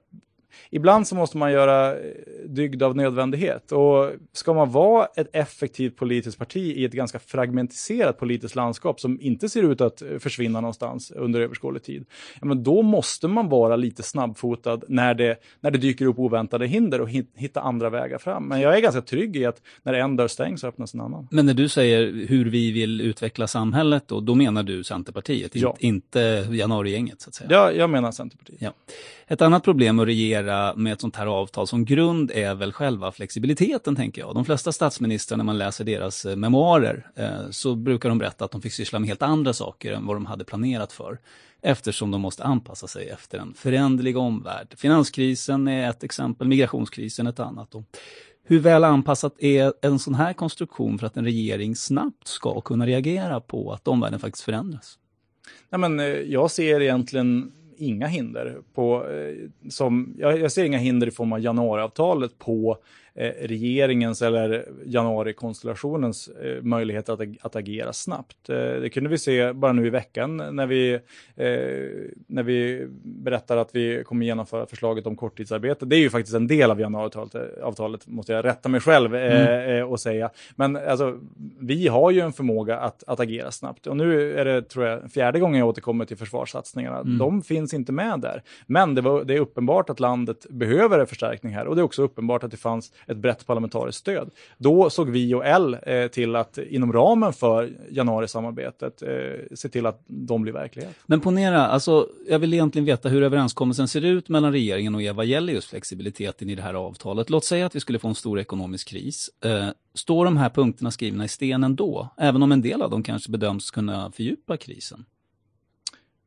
ibland så måste man göra eh, dygd av nödvändighet. Och ska man vara ett effektivt politiskt parti i ett ganska fragmentiserat politiskt landskap som inte ser ut att eh, försvinna någonstans under överskådlig tid, ja, men då måste man vara lite snabbfotad när det, när det dyker upp oväntade hinder och hitta andra vägar fram. Men jag är ganska trygg i att när en dörr stängs så öppnas en annan. Men när du säger hur vi vill utveckla samhället, då, då menar du Centerpartiet, ja. inte januarigänget så att säga? Ja, jag menar Centerpartiet. Ja. Ett annat problem att regera med ett sånt här avtal som grund är väl själva flexibiliteten, tänker jag. De flesta statsministrar, när man läser deras eh, memoarer, eh, så brukar de berätta att de fick syssla med helt andra saker än vad de hade planerat för eftersom de måste anpassa sig efter en föränderlig omvärld. Finanskrisen är ett exempel, migrationskrisen ett annat. Hur väl anpassat är en sån här konstruktion för att en regering snabbt ska kunna reagera på att omvärlden faktiskt förändras? Nej, men, eh, jag ser egentligen inga hinder. På, eh, som, jag, jag ser inga hinder i form av januariavtalet på regeringens eller januarikonstellationens eh, möjlighet att, att agera snabbt. Eh, det kunde vi se bara nu i veckan när vi, när vi berättar att vi kommer genomföra förslaget om korttidsarbete. Det är ju faktiskt en del av januariavtalet, måste jag rätta mig själv mm. och säga. Men alltså, vi har ju en förmåga att, att agera snabbt. Och nu är det, tror jag, fjärde gången jag återkommer till försvarssatsningarna. Mm. De finns inte med där. Men det, var, det är uppenbart att landet behöver en förstärkning här och det är också uppenbart att det fanns ett brett parlamentariskt stöd. Då såg vi och L eh, till att inom ramen för januarisamarbetet eh, se till att de blir verklighet. Men ponera, alltså, jag vill egentligen veta hur överenskommelsen ser ut mellan regeringen och er vad gäller just flexibiliteten i det här avtalet. Låt säga att vi skulle få en stor ekonomisk kris. Eh, står de här punkterna skrivna i sten ändå? Även om en del av dem kanske bedöms kunna fördjupa krisen?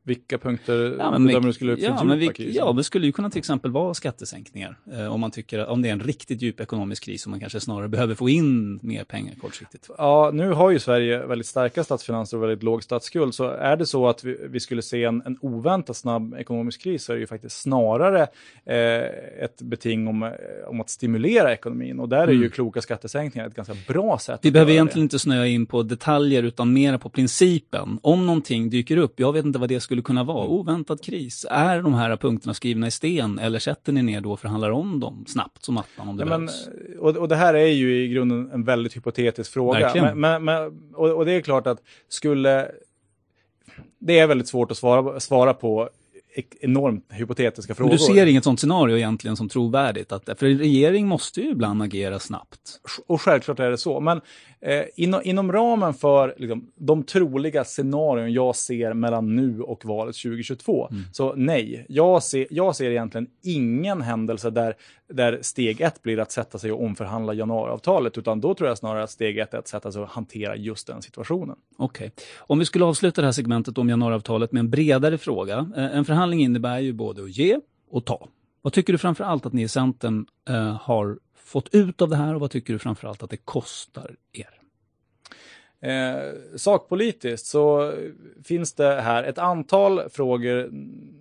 Vilka punkter ja, men, bedömer du skulle ja, men vi, krisen? Ja, det skulle ju kunna till exempel vara skattesänkningar. Eh, om man tycker om det är en riktigt djup ekonomisk kris och man kanske snarare behöver få in mer pengar kortsiktigt. Ja, nu har ju Sverige väldigt starka statsfinanser och väldigt låg statsskuld. Så är det så att vi, vi skulle se en, en oväntat snabb ekonomisk kris så är det ju faktiskt snarare eh, ett beting om, eh, om att stimulera ekonomin. Och där är mm. ju kloka skattesänkningar ett ganska bra sätt. Vi behöver egentligen det. inte snöa in på detaljer utan mer på principen. Om någonting dyker upp, jag vet inte vad det skulle kunna vara? Oväntad kris. Är de här punkterna skrivna i sten eller sätter ni ner då och förhandlar om dem snabbt som attan om det ja, behövs? Men, och, och det här är ju i grunden en väldigt hypotetisk fråga. Men, men, men, och, och det är klart att skulle det är väldigt svårt att svara, svara på enormt hypotetiska frågor. Men du ser inget sånt scenario egentligen som trovärdigt? Att, för en regering måste ju ibland agera snabbt. Och självklart är det så. Men eh, inom, inom ramen för liksom, de troliga scenarion jag ser mellan nu och valet 2022, mm. så nej, jag ser, jag ser egentligen ingen händelse där, där steg ett blir att sätta sig och omförhandla januariavtalet, utan då tror jag snarare att steg ett är att sätta sig och hantera just den situationen. Okej. Okay. Om vi skulle avsluta det här segmentet om januariavtalet med en bredare fråga. Eh, en förhandling innebär ju både att ge och ta. Vad tycker du framför allt att ni i Centern eh, har fått ut av det här och vad tycker du framförallt att det kostar er? Eh, sakpolitiskt så finns det här ett antal frågor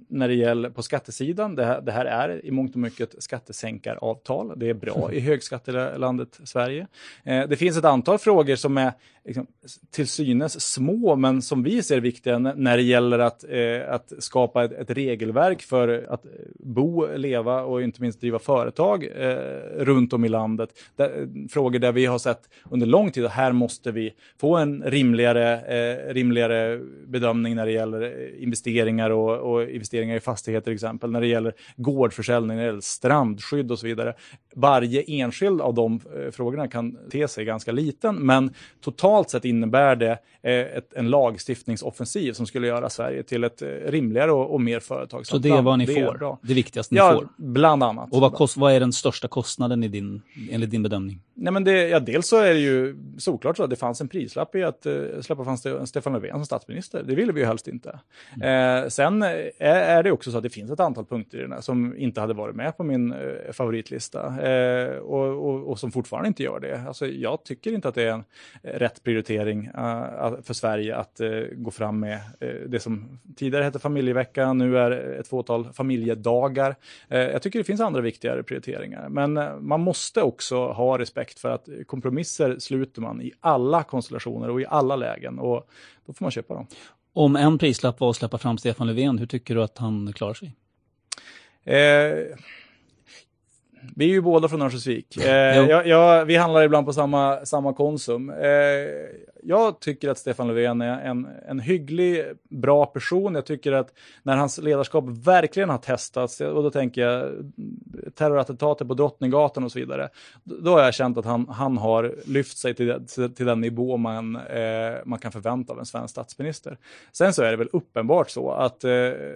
när det gäller på skattesidan. Det här, det här är i mångt och mycket skattesänkaravtal. Det är bra i högskattelandet Sverige. Eh, det finns ett antal frågor som är liksom, till synes små, men som vi ser viktiga när det gäller att, eh, att skapa ett, ett, regelverk för att eh, bo, leva och inte minst driva företag eh, runt om i landet. Där, eh, frågor där vi har sett under lång tid att här måste vi få en rimligare, eh, rimligare bedömning när det gäller eh, investeringar och, och investeringar i fastigheter till exempel, när det gäller gårdförsäljning, när det gäller strandskydd och så vidare. Varje enskild av de eh, frågorna kan te sig ganska liten, men totalt sett innebär det eh, ett, en lagstiftningsoffensiv som skulle göra Sverige till ett eh, rimligare och, och mer företagsamt Så det är vad ni det får? Det viktigaste ni ja, får? bland annat. Och vad, kost, vad är den största kostnaden i din, enligt din bedömning? Nej, men det, ja, dels så är det ju såklart så att det fanns en prislapp i att uh, släppa fram Stefan Löfven som statsminister. Det ville vi ju helst inte. Mm. Eh, sen är, är, det också så att det finns ett antal punkter i den här som inte hade varit med på min uh, favoritlista eh, och, och, och, som fortfarande inte gör det. Alltså, jag tycker inte att det är en rätt prioritering uh, för Sverige att gå fram med det som tidigare hette familjevecka, nu är ett fåtal familjedagar. jag tycker det finns andra viktigare prioriteringar, men man måste också ha respekt respekt för att kompromisser sluter man i alla konstellationer och i alla lägen och då får man köpa dem. Om en prislapp var att släppa fram Stefan Löfven, hur tycker du att han klarar sig? Eh, vi är ju båda från Örnsköldsvik. Eh, jag, jag, vi handlar ibland på samma, samma Konsum. Eh, jag tycker att Stefan Löfven är en, en hygglig, bra person. Jag tycker att när hans ledarskap verkligen har testats, och då tänker jag terrorattentatet på Drottninggatan och så vidare, då har jag känt att han, han har lyft sig till, till den nivå man, eh, man kan förvänta av en svensk statsminister. Sen så är det väl uppenbart så att eh,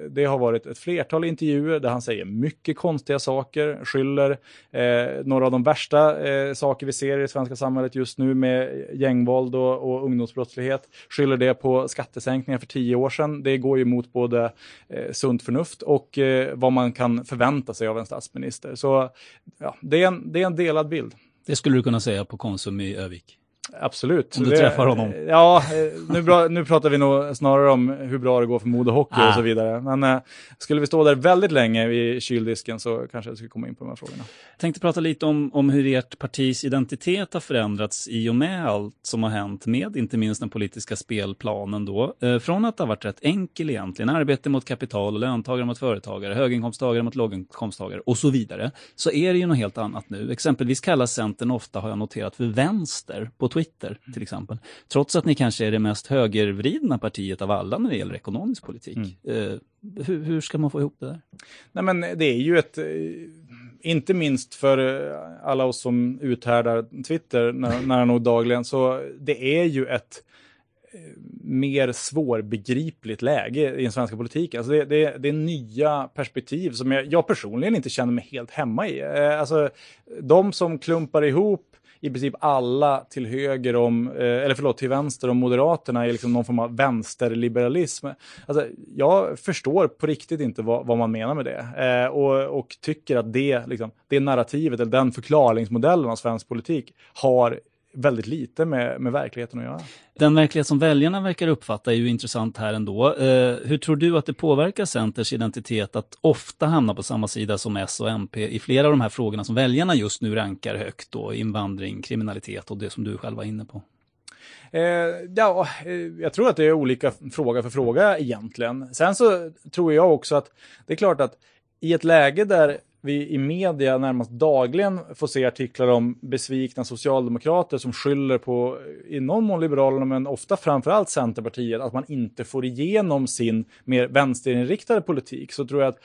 det har varit ett flertal intervjuer där han säger mycket konstiga saker, skyller eh, några av de värsta eh, saker vi ser i det svenska samhället just nu med gängvåld och, och ungdomsbrottslighet, skyller det på skattesänkningar för tio år sedan. Det går ju mot både eh, sunt förnuft och eh, vad man kan förvänta sig av en statsminister. Så ja, det, är en, det är en delad bild. Det skulle du kunna säga på Konsum i Övik? Absolut. Om du det, träffar honom. Ja, nu, bra, nu pratar vi nog snarare om hur bra det går för modehockey ah. och så vidare. Men äh, skulle vi stå där väldigt länge vid kyldisken så kanske jag skulle komma in på de här frågorna. Jag tänkte prata lite om, om hur ert partis identitet har förändrats i och med allt som har hänt med inte minst den politiska spelplanen då. Eh, från att ha varit rätt enkel egentligen, arbete mot kapital och löntagare mot företagare, höginkomsttagare mot låginkomsttagare och så vidare, så är det ju något helt annat nu. Exempelvis kallas Centern ofta, har jag noterat, för vänster på Twitter till exempel. Trots att ni kanske är det mest högervridna partiet av alla när det gäller ekonomisk politik. Mm. Eh, hur, hur, ska man få ihop det där? Nej men det är ju ett, eh, inte minst för alla oss som uthärdar Twitter nära nog dagligen, så det är ju ett eh, mer svårbegripligt läge i den svenska politiken. Alltså det, det, det är nya perspektiv som jag, jag, personligen inte känner mig helt hemma i. Alltså, de som klumpar ihop i princip alla till höger om, eh, eller förlåt, till vänster om Moderaterna är liksom någon form av vänsterliberalism. Alltså, jag förstår på riktigt inte vad, vad man menar med det eh, och, och, tycker att det, liksom, det narrativet, eller den förklaringsmodellen av svensk politik har väldigt lite med, med verkligheten att göra. Den verklighet som väljarna verkar uppfatta är ju intressant här ändå. Eh, hur tror du att det påverkar Centers identitet att ofta hamna på samma sida som S och MP i flera av de här frågorna som väljarna just nu rankar högt då, invandring, kriminalitet och det som du själv var inne på? Eh, ja, eh, jag tror att det är olika fråga för fråga egentligen. Sen så tror jag också att det är klart att i ett läge där vi i media närmast dagligen får se artiklar om besvikna socialdemokrater som skyller på, i någon mån Liberalerna, men ofta framförallt Centerpartiet, att man inte får igenom sin mer vänsterinriktade politik, så tror jag att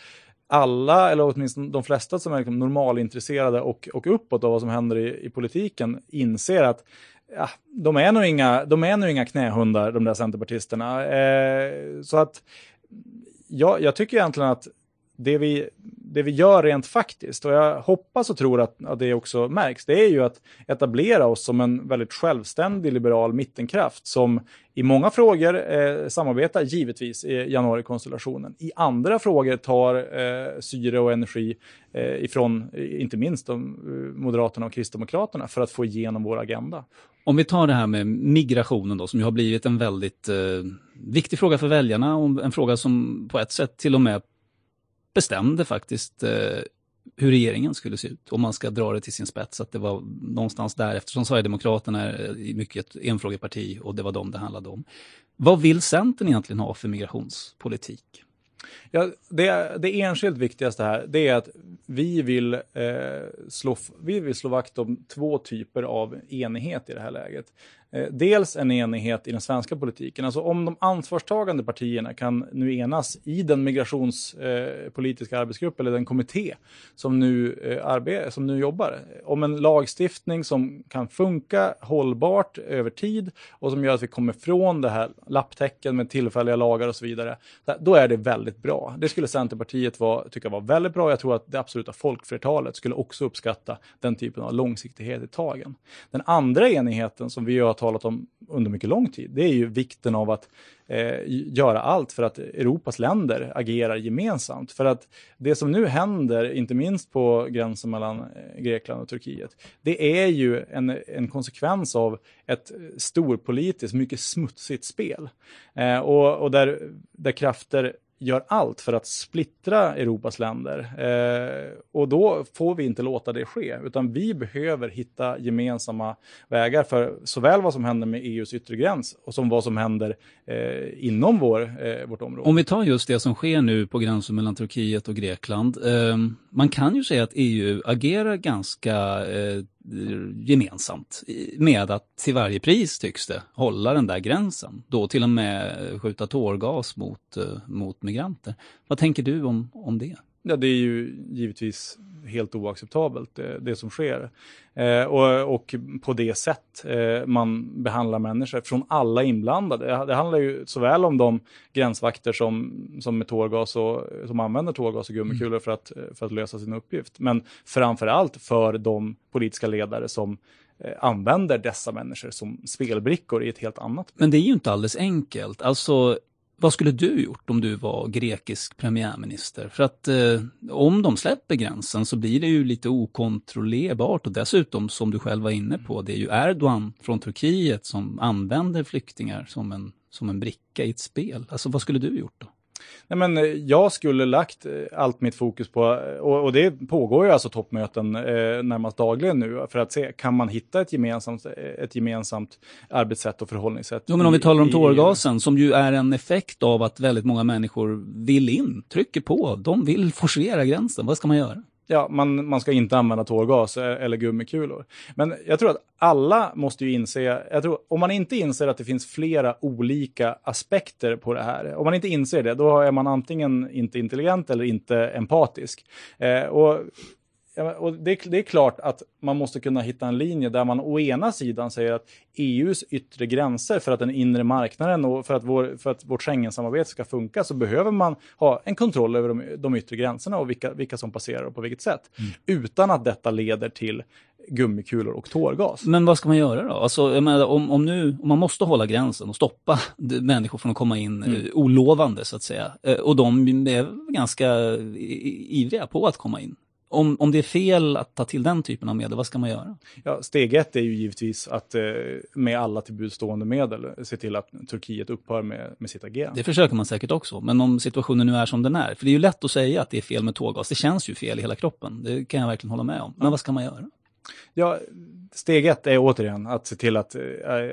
alla, eller åtminstone de flesta som är liksom normalintresserade och, och uppåt av vad som händer i, i politiken, inser att ja, de, är nog inga, de är nog inga knähundar, de där centerpartisterna. Eh, så att ja, jag tycker egentligen att det vi, det vi gör rent faktiskt, och jag hoppas och tror att, att det också märks, det är ju att etablera oss som en väldigt självständig liberal mittenkraft som i många frågor eh, samarbetar givetvis i januarikonstellationen. I andra frågor tar eh, syre och energi eh, ifrån eh, inte minst de, eh, Moderaterna och Kristdemokraterna för att få igenom vår agenda. Om vi tar det här med migrationen då, som ju har blivit en väldigt eh, viktig fråga för väljarna och en fråga som på ett sätt till och med bestämde faktiskt eh, hur regeringen skulle se ut, om man ska dra det till sin spets, att det var någonstans där, eftersom Sverigedemokraterna är mycket ett enfrågeparti och det var dem det handlade om. Vad vill Centern egentligen ha för migrationspolitik? Ja, det, det enskilt viktigaste här det är att vi vill, eh, slå, vi vill slå vakt om två typer av enighet i det här läget. Eh, dels en enighet i den svenska politiken. Alltså om de ansvarstagande partierna kan nu enas i den migrationspolitiska eh, arbetsgruppen arbetsgrupp eller den kommitté som nu, eh, arbetar, som nu jobbar om en lagstiftning som kan funka hållbart över tid och som gör att vi kommer från det här lapptäcken med tillfälliga lagar och så vidare. Då är det väldigt bra. Det skulle Centerpartiet vara, tycka var väldigt bra. Jag tror att det absoluta folkflertalet skulle också uppskatta den typen av långsiktighet i tagen. Den andra enigheten som vi gör talat om under mycket lång tid, det är ju vikten av att eh, göra allt för att Europas länder agerar gemensamt. För att det som nu händer, inte minst på gränsen mellan eh, Grekland och Turkiet, det är ju en, en konsekvens av ett storpolitiskt, mycket smutsigt spel. Eh, och, och där, där krafter gör allt för att splittra Europas länder. Eh, och då får vi inte låta det ske, utan vi behöver hitta gemensamma vägar för såväl vad som händer med EUs yttre gräns och som vad som händer eh, inom vår, eh, vårt område. Om vi tar just det som sker nu på gränsen mellan Turkiet och Grekland. Eh, man kan ju säga att EU agerar ganska eh, gemensamt med att till varje pris tycks det hålla den där gränsen. Då till och med skjuta tårgas mot, eh, mot migranter. Vad tänker du om, om det? Ja, det är ju givetvis helt oacceptabelt det, det som sker. Eh, och, och, på det sätt eh, man behandlar människor från alla inblandade. Det handlar ju såväl om de gränsvakter som, som, med tårgas och, som använder tårgas och gummikulor mm. för, att, för att lösa sin uppgift. Men framför allt för de politiska ledare som eh, använder dessa människor som spelbrickor i ett helt annat. Men det är ju inte alldeles enkelt. Alltså vad skulle du gjort om du var grekisk premiärminister? För att eh, om de släpper gränsen så blir det ju lite okontrollerbart och dessutom som du själv var inne på, det är ju Erdogan från Turkiet som använder flyktingar som en, som en bricka i ett spel. Alltså vad skulle du gjort då? Nej, men eh, jag skulle lagt eh, allt mitt fokus på, eh, och, och det pågår ju alltså toppmöten eh, närmast dagligen nu, för att se, kan man hitta ett gemensamt, ett gemensamt arbetssätt och förhållningssätt? Jo, men om vi talar om tårgasen, som ju är en effekt av att väldigt många människor vill in, trycker på, de vill forcera gränsen, vad ska man göra? Ja, man, man ska inte använda tårgas e-, eller gummikulor. Men jag tror att alla måste ju inse, jag tror, om man inte inser att det finns flera olika aspekter på det här, om man inte inser det, då är man antingen inte intelligent eller inte empatisk. Eh, och och det, det, är klart att man måste kunna hitta en linje där man å ena sidan säger att EUs yttre gränser för att den inre marknaden och för att, vår, för att vårt Schengensamarbete ska funka så behöver man ha en kontroll över de, de yttre gränserna och vilka, vilka som passerar och på vilket sätt. Mm. Utan att detta leder till gummikulor och tårgas. Men vad ska man göra då? Alltså, menar, om, om, nu, om man måste hålla gränsen och stoppa människor från att komma in mm. uh, olovande så att säga. Uh, och de är ganska ivriga på att komma in om, om det är fel att ta till den typen av medel, vad ska man göra? Ja, steg ett är ju givetvis att eh, med alla tillbudstående medel se till att Turkiet upphör med, med sitt agerande. Det försöker man säkert också, men om situationen nu är som den är, för det är ju lätt att säga att det är fel med tårgas, det känns ju fel i hela kroppen, det kan jag verkligen hålla med om. Men vad ska man göra? Ja, steg ett är återigen att se till att, eh,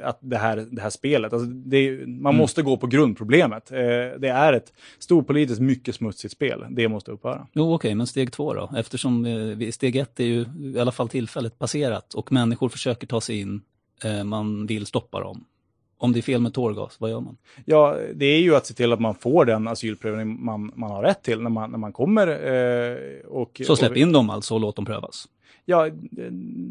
att det, här, det här spelet, alltså det, man mm. måste gå på grundproblemet. Eh, det är ett storpolitiskt mycket smutsigt spel, det måste upphöra. Jo, okej, okay, men steg två då? Eftersom eh, steg ett är ju i alla fall tillfället passerat och människor försöker ta sig in, man vill stoppa dem. Om det är fel med tårgas, vad gör man? Ja, det är ju att se till att man får den asylprövning man, man har rätt till när man, när man kommer. Eh, och, Så släpp in dem alltså och låt dem prövas? Ja,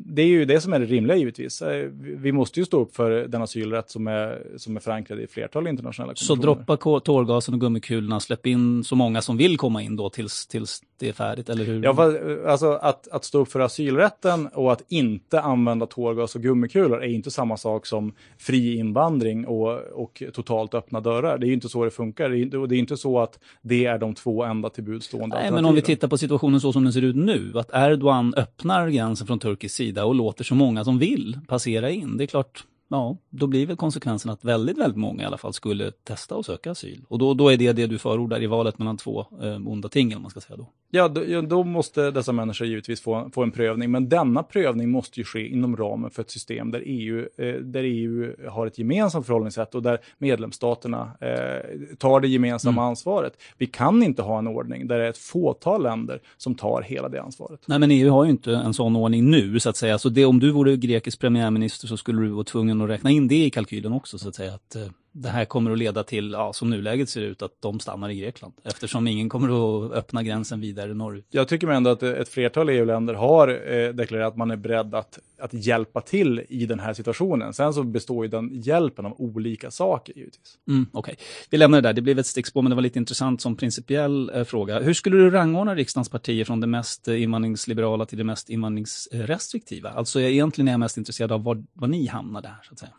det är ju det som är det rimliga givetvis. Eh, vi måste ju stå upp för den asylrätt som är, som är förankrad i flertal internationella konventioner. Så droppa tårgasen och gummikulorna, släpp in så många som vill komma in då tills, tills det är färdigt, eller hur? Ja, alltså att, att stå upp för asylrätten och att inte använda tårgas och gummikulor är inte samma sak som fri invandring och, och totalt öppna dörrar. Det är ju inte så det funkar. Det är, det är inte så att det är de två enda tillbudstående Nej, men om vi tittar på situationen så som den ser ut nu, att Erdogan öppnar gränsen från turkisk sida och låter så många som vill passera in. Det är klart, ja, då blir väl konsekvensen att väldigt, väldigt många i alla fall skulle testa och söka asyl. Och då, då är det det du förordar i valet mellan två eh, onda ting, om man ska säga då. Ja då, då, måste dessa människor givetvis få, få en prövning, men denna prövning måste ju ske inom ramen för ett system där EU, eh, där EU har ett gemensamt förhållningssätt och där medlemsstaterna eh, tar det gemensamma mm. ansvaret. Vi kan inte ha en ordning där det är ett fåtal länder som tar hela det ansvaret. Nej, men EU har ju inte en sån ordning nu, så att säga. Så det, om du vore grekisk premiärminister så skulle du vara tvungen att räkna in det i kalkylen också, så att säga. Att, eh, det här kommer att leda till, ja, som nuläget ser ut, att de stannar i Grekland. Eftersom ingen kommer att öppna gränsen vidare norrut. Jag tycker ändå att ett flertal EU-länder har eh, deklarerat att man är beredd att, att hjälpa till i den här situationen. Sen så består ju den hjälpen av olika saker givetvis. Mm, Okej, okay. vi lämnar det där. Det blev ett stickspår, men det var lite intressant som principiell eh, fråga. Hur skulle du rangordna riksdagens partier från det mest eh, invandringsliberala till det mest invandringsrestriktiva? Alltså egentligen är jag mest intresserad av var, var ni hamnade här, så att säga.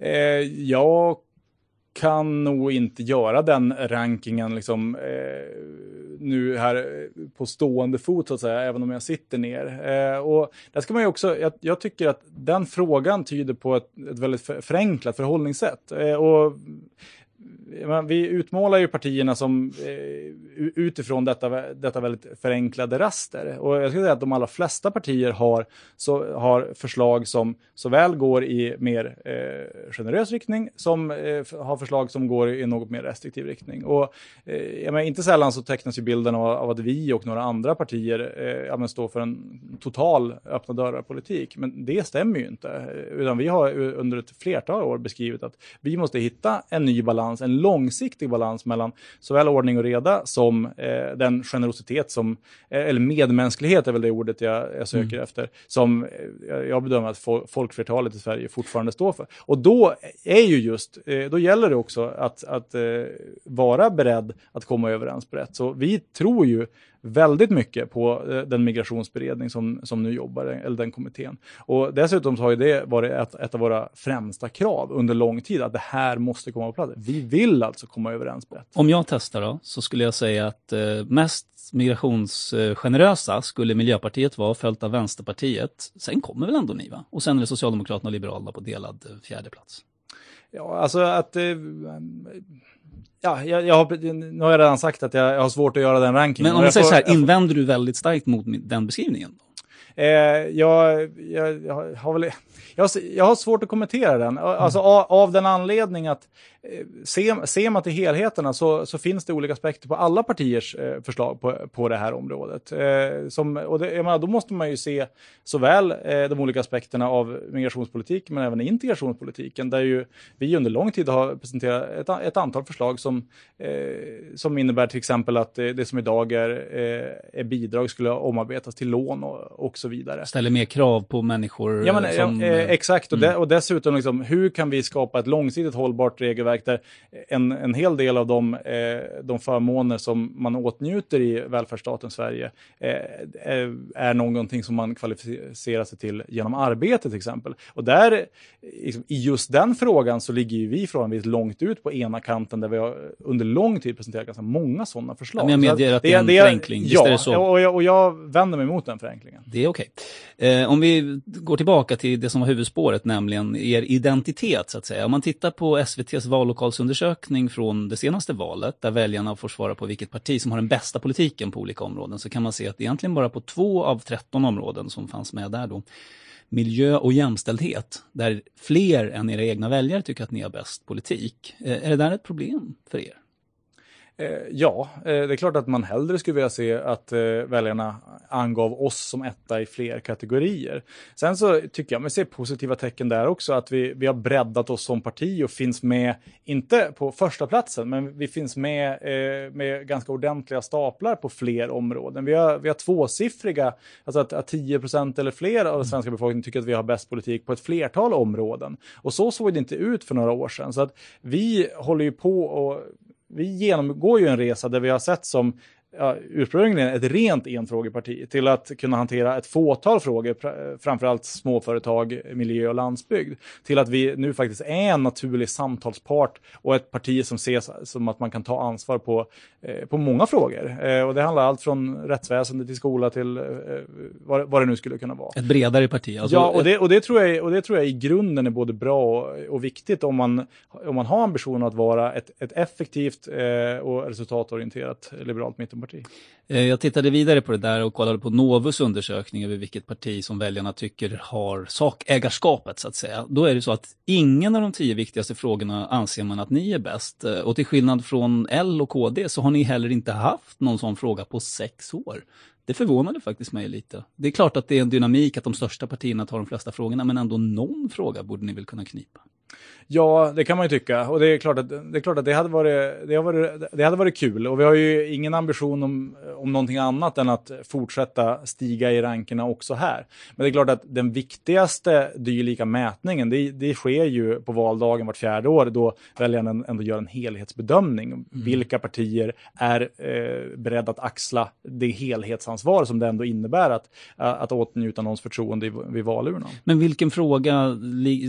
Eh, jag kan nog inte göra den rankingen liksom, eh, nu här eh, på stående fot, så att säga, även om jag sitter ner. Eh, och där ska man ju också, jag, jag, tycker att den frågan tyder på ett, ett väldigt förenklat förhållningssätt. Eh, och vi utmålar ju partierna som eh, utifrån detta, detta väldigt förenklade raster. Och jag skulle säga att de allra flesta partier har, så, har förslag som såväl går i mer eh, generös riktning som eh, har förslag som går i något mer restriktiv riktning. Och eh, jag menar, inte sällan så tecknas ju bilden av, av att vi och några andra partier eh, står för en total öppna dörrar-politik. Men det stämmer ju inte. Eh, utan vi har under ett flertal år beskrivit att vi måste hitta en ny balans, en långsiktig balans mellan såväl ordning och reda som eh, den generositet som, eh, eller medmänsklighet är väl det ordet jag, jag söker mm. efter, som eh, jag bedömer att fol folkflertalet i Sverige fortfarande står för. Och då är ju just, eh, då gäller det också att, att eh, vara beredd att komma överens på rätt. Så vi tror ju väldigt mycket på eh, den migrationsberedning som, som nu jobbar, eller den kommittén. Och dessutom så har ju det varit ett, ett av våra främsta krav under lång tid, att det här måste komma på plats. Vi vill alltså komma överens brett. Om jag testar då, så skulle jag säga att eh, mest migrationsgenerösa skulle Miljöpartiet vara, följt av Vänsterpartiet. Sen kommer väl ändå ni va? Och sen är det Socialdemokraterna och Liberalerna på delad eh, fjärde plats. Ja, alltså att eh, Ja, jag, jag har, nu har jag redan sagt att jag, jag har svårt att göra den rankingen. Men om vi säger så här, invänder du väldigt starkt mot den beskrivningen? Eh, jag, jag, jag, har väl, jag, jag har svårt att kommentera den. Alltså mm. av, av, den anledning att ser, ser man till helheterna så, så, finns det olika aspekter på alla partiers eh, förslag på, på det här området. Eh, som, och det, menar, då måste man ju se såväl eh, de olika aspekterna av migrationspolitik men även integrationspolitiken där ju vi under lång tid har presenterat ett, ett antal förslag som, eh, som innebär till exempel att det, som idag är, eh, är bidrag skulle omarbetas till lån och, och så vidare. Ställer mer krav på människor? Ja, men, som, exakt, och, mm. de, och dessutom liksom, hur kan vi skapa ett långsiktigt hållbart regelverk regelverk där en, en hel del av de, eh, de förmåner som man åtnjuter i välfärdsstaten Sverige eh, är någonting som man kvalificerar sig till genom arbete till exempel. Och där, liksom, i just den frågan så ligger ju vi förhållandevis långt ut på ena kanten där vi har under lång tid presenterat ganska många sådana förslag. Men jag medger att det är en det, förenkling, ja, är det? Och jag, och jag vänder mig mot den förenklingen. Det är okej. Okay. Eh, om vi går tillbaka till det som var huvudspåret, nämligen er identitet så att säga. Om man tittar på SVTs val vallokalsundersökning från det senaste valet, där väljarna får svara på vilket parti som har den bästa politiken på olika områden, så kan man se att egentligen bara på två av 13 områden som fanns med där då, miljö och jämställdhet, där fler än era egna väljare tycker att ni har bäst politik. Eh, är det där ett problem för er? Eh, ja, eh, det är klart att man hellre skulle vilja se att eh, väljarna angav oss som etta i fler kategorier. Sen så tycker jag man ser positiva tecken där också, att vi, vi har breddat oss som parti och finns med, inte på första platsen, men vi finns med med ganska ordentliga staplar på fler områden. Vi har, vi har tvåsiffriga, alltså att, att 10% eller fler av den svenska befolkningen tycker att vi har bäst politik på ett flertal områden. Och så såg det inte ut för några år sedan. Så att vi håller ju på och vi genomgår ju en resa där vi har sett som ja, ursprungligen ett rent enfrågeparti till att kunna hantera ett fåtal frågor, framförallt småföretag, miljö och landsbygd, till att vi nu faktiskt är en naturlig samtalspart och ett parti som ses som att man kan ta ansvar på, eh, på många frågor. Eh, och det handlar allt från rättsväsendet till skola till eh, vad, vad det nu skulle kunna vara. Ett bredare parti? Alltså, ja, och det, och, det tror jag, och det tror jag i grunden är både bra och, och viktigt om man, om man har ambitionen att vara ett, ett effektivt eh, och resultatorienterat liberalt mittenparti parti? Eh, jag tittade vidare på det där och kollade på Novus undersökning över vilket parti som väljarna tycker har sakägarskapet så att säga. Då är det så att ingen av de tio viktigaste frågorna anser man att ni är bäst. Eh, och till skillnad från L och KD så har ni heller inte haft någon sån fråga på sex år. Det förvånade faktiskt mig lite. Det är klart att det är en dynamik att de största partierna tar de flesta frågorna, men ändå någon fråga borde ni väl kunna knipa? Ja, det kan man ju tycka. Och det är klart att det, är klart att det, hade, varit, det, hade, varit, det hade varit kul. Och vi har ju ingen ambition om, om någonting annat än att fortsätta stiga i rankerna också här. Men det är klart att den viktigaste dylika mätningen, det, det sker ju på valdagen vart fjärde år, då väljarna ändå gör en helhetsbedömning. Mm. Vilka partier är eh, beredda att axla det helhetsansvar som det ändå innebär att, att åtnjuta någons förtroende vid valurnan. Men vilken fråga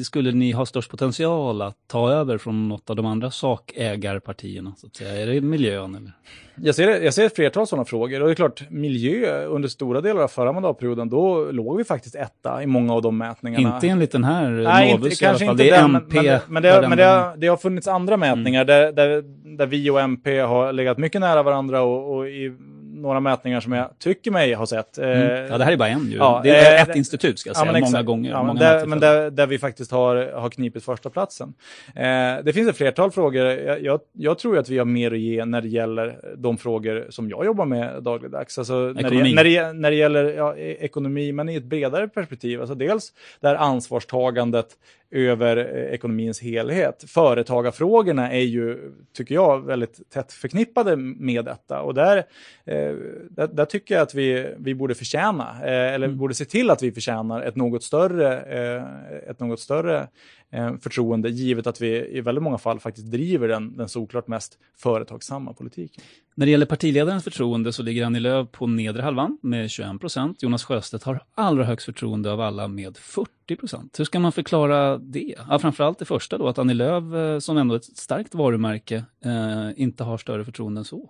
skulle ni ha störst potential potential att ta över från något av de andra sakägarpartierna? Så att säga? Är det miljön? Eller? Jag ser, jag ser ett flertal sådana frågor och det är klart, miljö under stora delar av förra mandatperioden, då låg vi faktiskt etta i många av de mätningarna. Inte enligt den här Nej, Novus inte, kanske Inte det är den, MP. Men, men, det, har, men det, har, det har funnits andra mätningar mm. där, där, där vi och MP har legat mycket nära varandra och, och i några mätningar som jag tycker mig ha sett. Mm. Ja, det här är bara en ju. Ja, det är äh, ett institut ska jag säga, ja, många gånger. Ja, många där, men där, där, vi faktiskt har, har knipit första platsen. Eh, det finns ett flertal frågor. Jag, jag, jag, tror att vi har mer att ge när det gäller de frågor som jag jobbar med dagligdags. Alltså när, det, när, det, när det gäller e- ekonomi, men i ett bredare perspektiv. Alltså dels det här ansvarstagandet över eh, ekonomins helhet. Företagarfrågorna är ju, tycker jag, väldigt tätt förknippade med detta. Och där, eh, där, där, tycker jag att vi, vi borde förtjäna, eh, eller mm. borde se till att vi förtjänar ett något större, eh, ett något större eh, förtroende, givet att vi i väldigt många fall faktiskt driver den, den såklart mest företagsamma politiken. När det gäller partiledarens förtroende så ligger Annie Lööf på nedre halvan med 21 procent. Jonas Sjöstedt har allra högst förtroende av alla med 40 procent. Hur ska man förklara det? Ja, framförallt det första då, att Annie Lööf, som ändå är ett starkt varumärke, eh, inte har större förtroende än så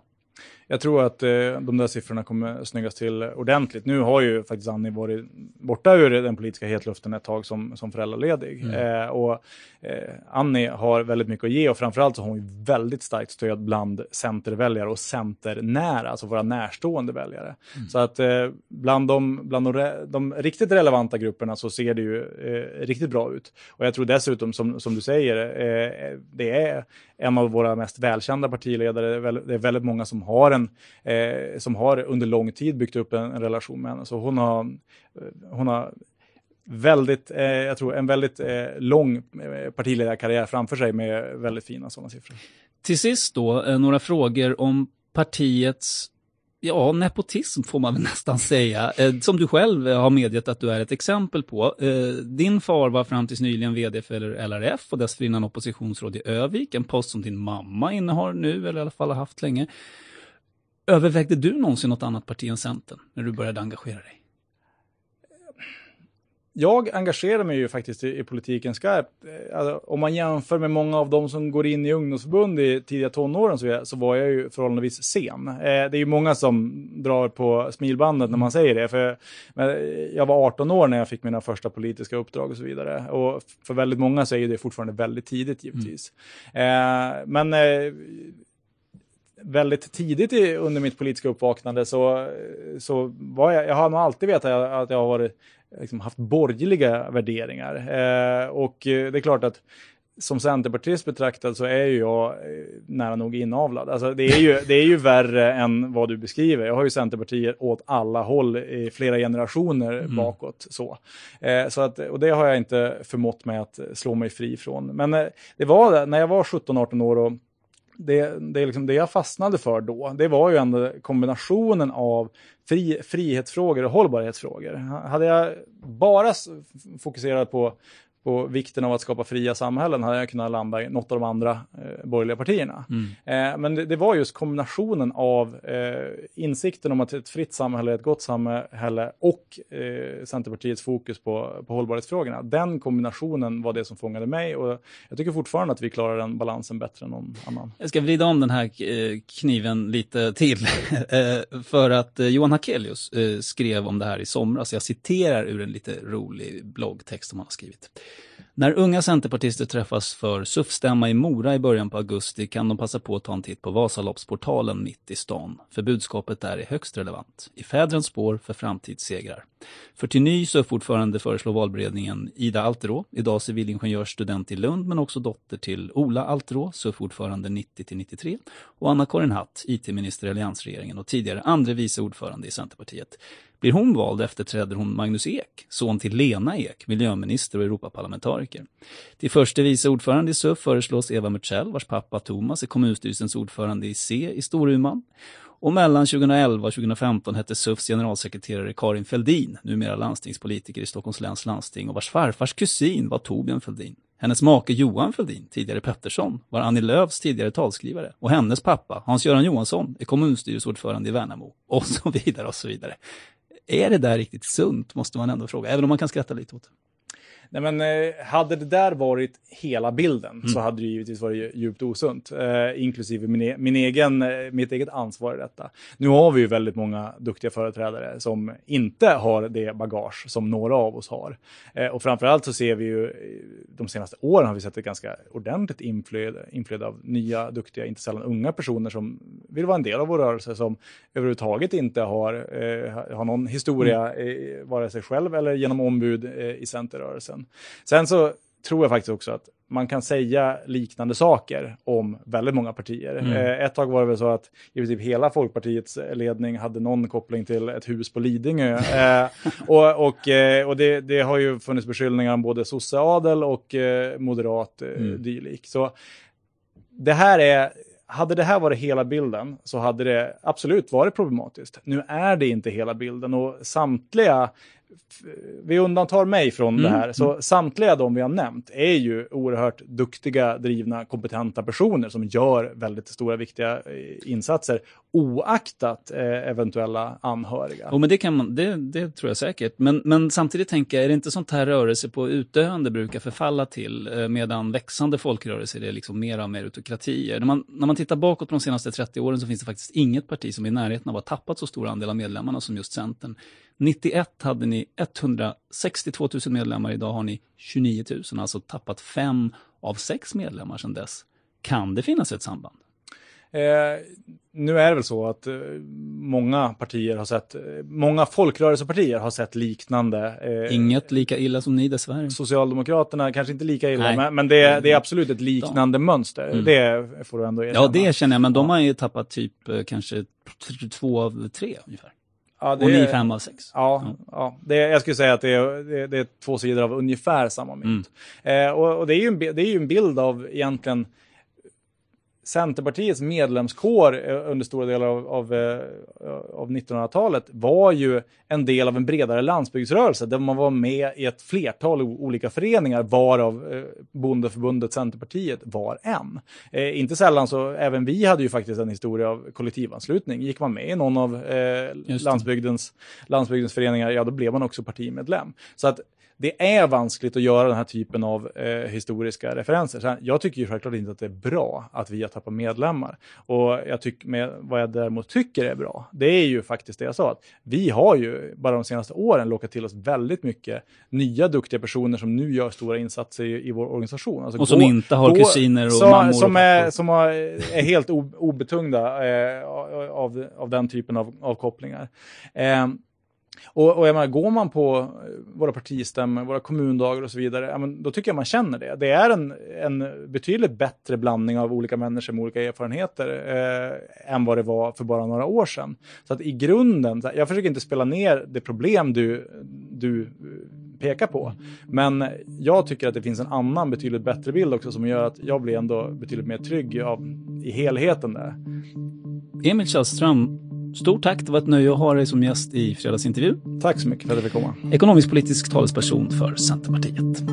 jag tror att eh, de där siffrorna kommer snyggas till ordentligt. Nu har ju faktiskt Annie varit borta ur den politiska hetluften ett tag som, som föräldraledig. Mm. Eh, och eh, Annie har väldigt mycket att ge och framförallt så har hon väldigt starkt stöd bland centerväljare och centernära, alltså våra närstående väljare. Mm. Så att eh, bland, de, bland de, de, riktigt relevanta grupperna så ser det ju eh, riktigt bra ut. Och jag tror dessutom, som, som du säger, eh, det är en av våra mest välkända partiledare. Det är väldigt många som har, en, eh, som har under lång tid byggt upp en, en relation med henne. Så hon har, eh, hon har väldigt, eh, jag tror en väldigt eh, lång eh, partiledarkarriär framför sig med väldigt fina sådana siffror. Till sist då, eh, några frågor om partiets ja, nepotism får man väl nästan säga, eh, som du själv har medgett att du är ett exempel på. Din far var fram tills nyligen vd för LRF och dessförinnan oppositionsråd i Övik, en post som din mamma innehar nu, eller i alla fall har haft länge. Övervägde du någonsin något annat parti än Centern när du började engagera dig? jag engagerar mig ju faktiskt i, i politiken skarpt. Eh, alltså, om man jämför med många av de som går in i ungdomsförbund i tidiga tonåren så, så var jag ju förhållandevis sen. Eh, det är ju många som drar på smilbandet när man säger det. För, jag var 18 år när jag fick mina första politiska uppdrag och så vidare. Och för väldigt många så är det fortfarande väldigt tidigt givetvis. Mm. Eh, men eh, väldigt tidigt i, under mitt politiska uppvaknande så, så var jag, jag har nog alltid vetat att jag har varit liksom haft borgerliga värderingar. Eh, och det är klart att som centerpartist betraktad så är ju jag eh, nära nog inavlad. Alltså det, är ju, det är ju värre än vad du beskriver. Jag har ju Centerpartiet åt alla håll i flera generationer mm. bakåt. Så. Eh, så att, och det har jag inte förmått mig att slå mig fri från. Men eh, det var när jag var 17-18 år och det, det, liksom det jag fastnade för då, det var ju ändå kombinationen av fri, frihetsfrågor och hållbarhetsfrågor. Hade jag bara fokuserat på på vikten av att skapa fria samhällen hade jag kunnat landa i något av de andra eh, borgerliga partierna. Mm. Eh, men det, det, var just kombinationen av eh, insikten om att ett fritt samhälle är ett gott samhälle och eh, Centerpartiets fokus på, på hållbarhetsfrågorna. Den kombinationen var det som fångade mig och jag tycker fortfarande att vi klarar den balansen bättre än någon annan. Jag ska vrida om den här eh, kniven lite till. Eh, för att Johan Hakelius skrev om det här i somras. Jag citerar ur en lite rolig bloggtext som han har skrivit. När unga centerpartister träffas för SUF-stämma i Mora i början på augusti kan de passa på att ta en titt på Vasaloppsportalen mitt i stan. För budskapet där är högst relevant. I fädrens spår för framtidssegrar. För till ny SUF-ordförande föreslår valberedningen Ida Alterå, idag civilingenjörsstudent i Lund men också dotter till Ola Alterå, SUF-ordförande 90-93 och Anna-Karin Hatt, IT-minister i alliansregeringen och tidigare andre vice ordförande i Centerpartiet. Blir hon vald efterträder hon Magnus Ek, son till Lena Ek, miljöminister och Europaparlamentariker. Till förste vice ordförande i SUF föreslås Eva Mörtsell, vars pappa Thomas är kommunstyrelsens ordförande i C i Storuman. Och mellan 2011 och 2015 hette SUFs generalsekreterare Karin Feldin, numera landstingspolitiker i Stockholms läns landsting och vars farfars kusin var Torbjörn Feldin. Hennes make Johan Feldin, tidigare Pettersson, var Annie Lööfs tidigare talskrivare och hennes pappa, Hans-Göran Johansson, är kommunstyrelseordförande i Värnamo och så vidare och så vidare. Är det där riktigt sunt, måste man ändå fråga, även om man kan skratta lite åt det. Nej, men, eh, hade det där varit hela bilden mm. så hade det givetvis varit djupt osunt, eh, inklusive min, e min egen, eh, mitt eget ansvar i detta. Nu har vi ju väldigt många duktiga företrädare som inte har det bagage som några av oss har. Eh, och framförallt så ser vi ju, eh, de senaste åren har vi sett ett ganska ordentligt inflöde, inflöde av nya, duktiga, inte sällan unga personer som vill vara en del av vår rörelse, som överhuvudtaget inte har, eh, har någon historia, mm. vare sig själv eller genom ombud i Centerrörelsen. Sen så tror jag faktiskt också att man kan säga liknande saker om väldigt många partier. Mm. Eh, ett tag var det väl så att i princip hela Folkpartiets ledning hade någon koppling till ett hus på Lidingö. eh, och och, eh, och det, det, har ju funnits beskyllningar om både sosseadel och moderat mm. dylik. Så det här är hade det här varit hela bilden så hade det absolut varit problematiskt. Nu är det inte hela bilden och samtliga vi undantar mig från mm. det här, så mm. samtliga de vi har nämnt är ju oerhört duktiga, drivna, kompetenta personer som gör väldigt stora, viktiga eh, insatser oaktat eh, eventuella anhöriga. Oh, men det, kan man, det, det tror jag säkert. Men, men samtidigt tänker jag, är det inte sånt här rörelse på utdöende brukar förfalla till, eh, medan växande folkrörelser är liksom mer av meritokratier. När man, när man tittar bakåt på de senaste 30 åren så finns det faktiskt inget parti som är i närheten av att ha tappat så stor andel av medlemmarna som just Centern. 91 hade ni 162 000 medlemmar, idag har ni 29 000, alltså tappat fem av sex medlemmar sedan dess. Kan det finnas ett samband? Eh, nu är det väl så att eh, många partier har sett, eh, många folkrörelsepartier har sett liknande. Eh, Inget lika illa som ni dessvärre. Socialdemokraterna kanske inte lika illa, men, men det, det, är absolut ett liknande ja. mönster. Mm. Det får du ändå erkänna. Ja, det känner jag, men de har ju tappat typ eh, kanske två av tre ungefär. Ja, och ni fem av sex. Ja, ja. ja det, jag skulle säga att det är, det, det är två sidor av ungefär samma mynt. Mm. Eh, och, och det, är ju en, det är ju en bild av egentligen Centerpartiets medlemskår eh, under stora delar av, av, eh, av 1900-talet var ju en del av en bredare landsbygdsrörelse där man var med i ett flertal olika föreningar varav eh, Bondeförbundet Centerpartiet var en. Eh, inte sällan så, även vi hade ju faktiskt en historia av kollektivanslutning. Gick man med i någon av eh, landsbygdens, landsbygdens föreningar, ja då blev man också partimedlem. Så att det är vanskligt att göra den här typen av eh, historiska referenser. Så jag tycker ju självklart inte att det är bra att vi har tappat medlemmar. Och jag tycker, med, vad jag däremot tycker är bra, det är ju faktiskt det jag sa, att vi har ju bara de senaste åren lockat till oss väldigt mycket nya duktiga personer som nu gör stora insatser i, i vår organisation. Alltså och som gå, inte har gå, kusiner och så, mammor. Som, är, som har, är helt obetungda eh, av, av den typen av, av kopplingar. Eh, och, och jag menar, går man på eh, våra partistämmor, våra kommundagar och så vidare, ja, men då tycker jag man känner det. Det är en, en betydligt bättre blandning av olika människor med olika erfarenheter eh, än vad det var för bara några år sedan. Så att i grunden, jag försöker inte spela ner det problem du, du pekar på. Men jag tycker att det finns en annan betydligt bättre bild också som gör att jag blir ändå betydligt mer trygg av, i helheten där. Emil Källström, stort tack. Det var ett nöje att ha dig som gäst i fredagsintervju. Tack så mycket för att jag fick komma. Ekonomisk politisk talesperson för Centerpartiet.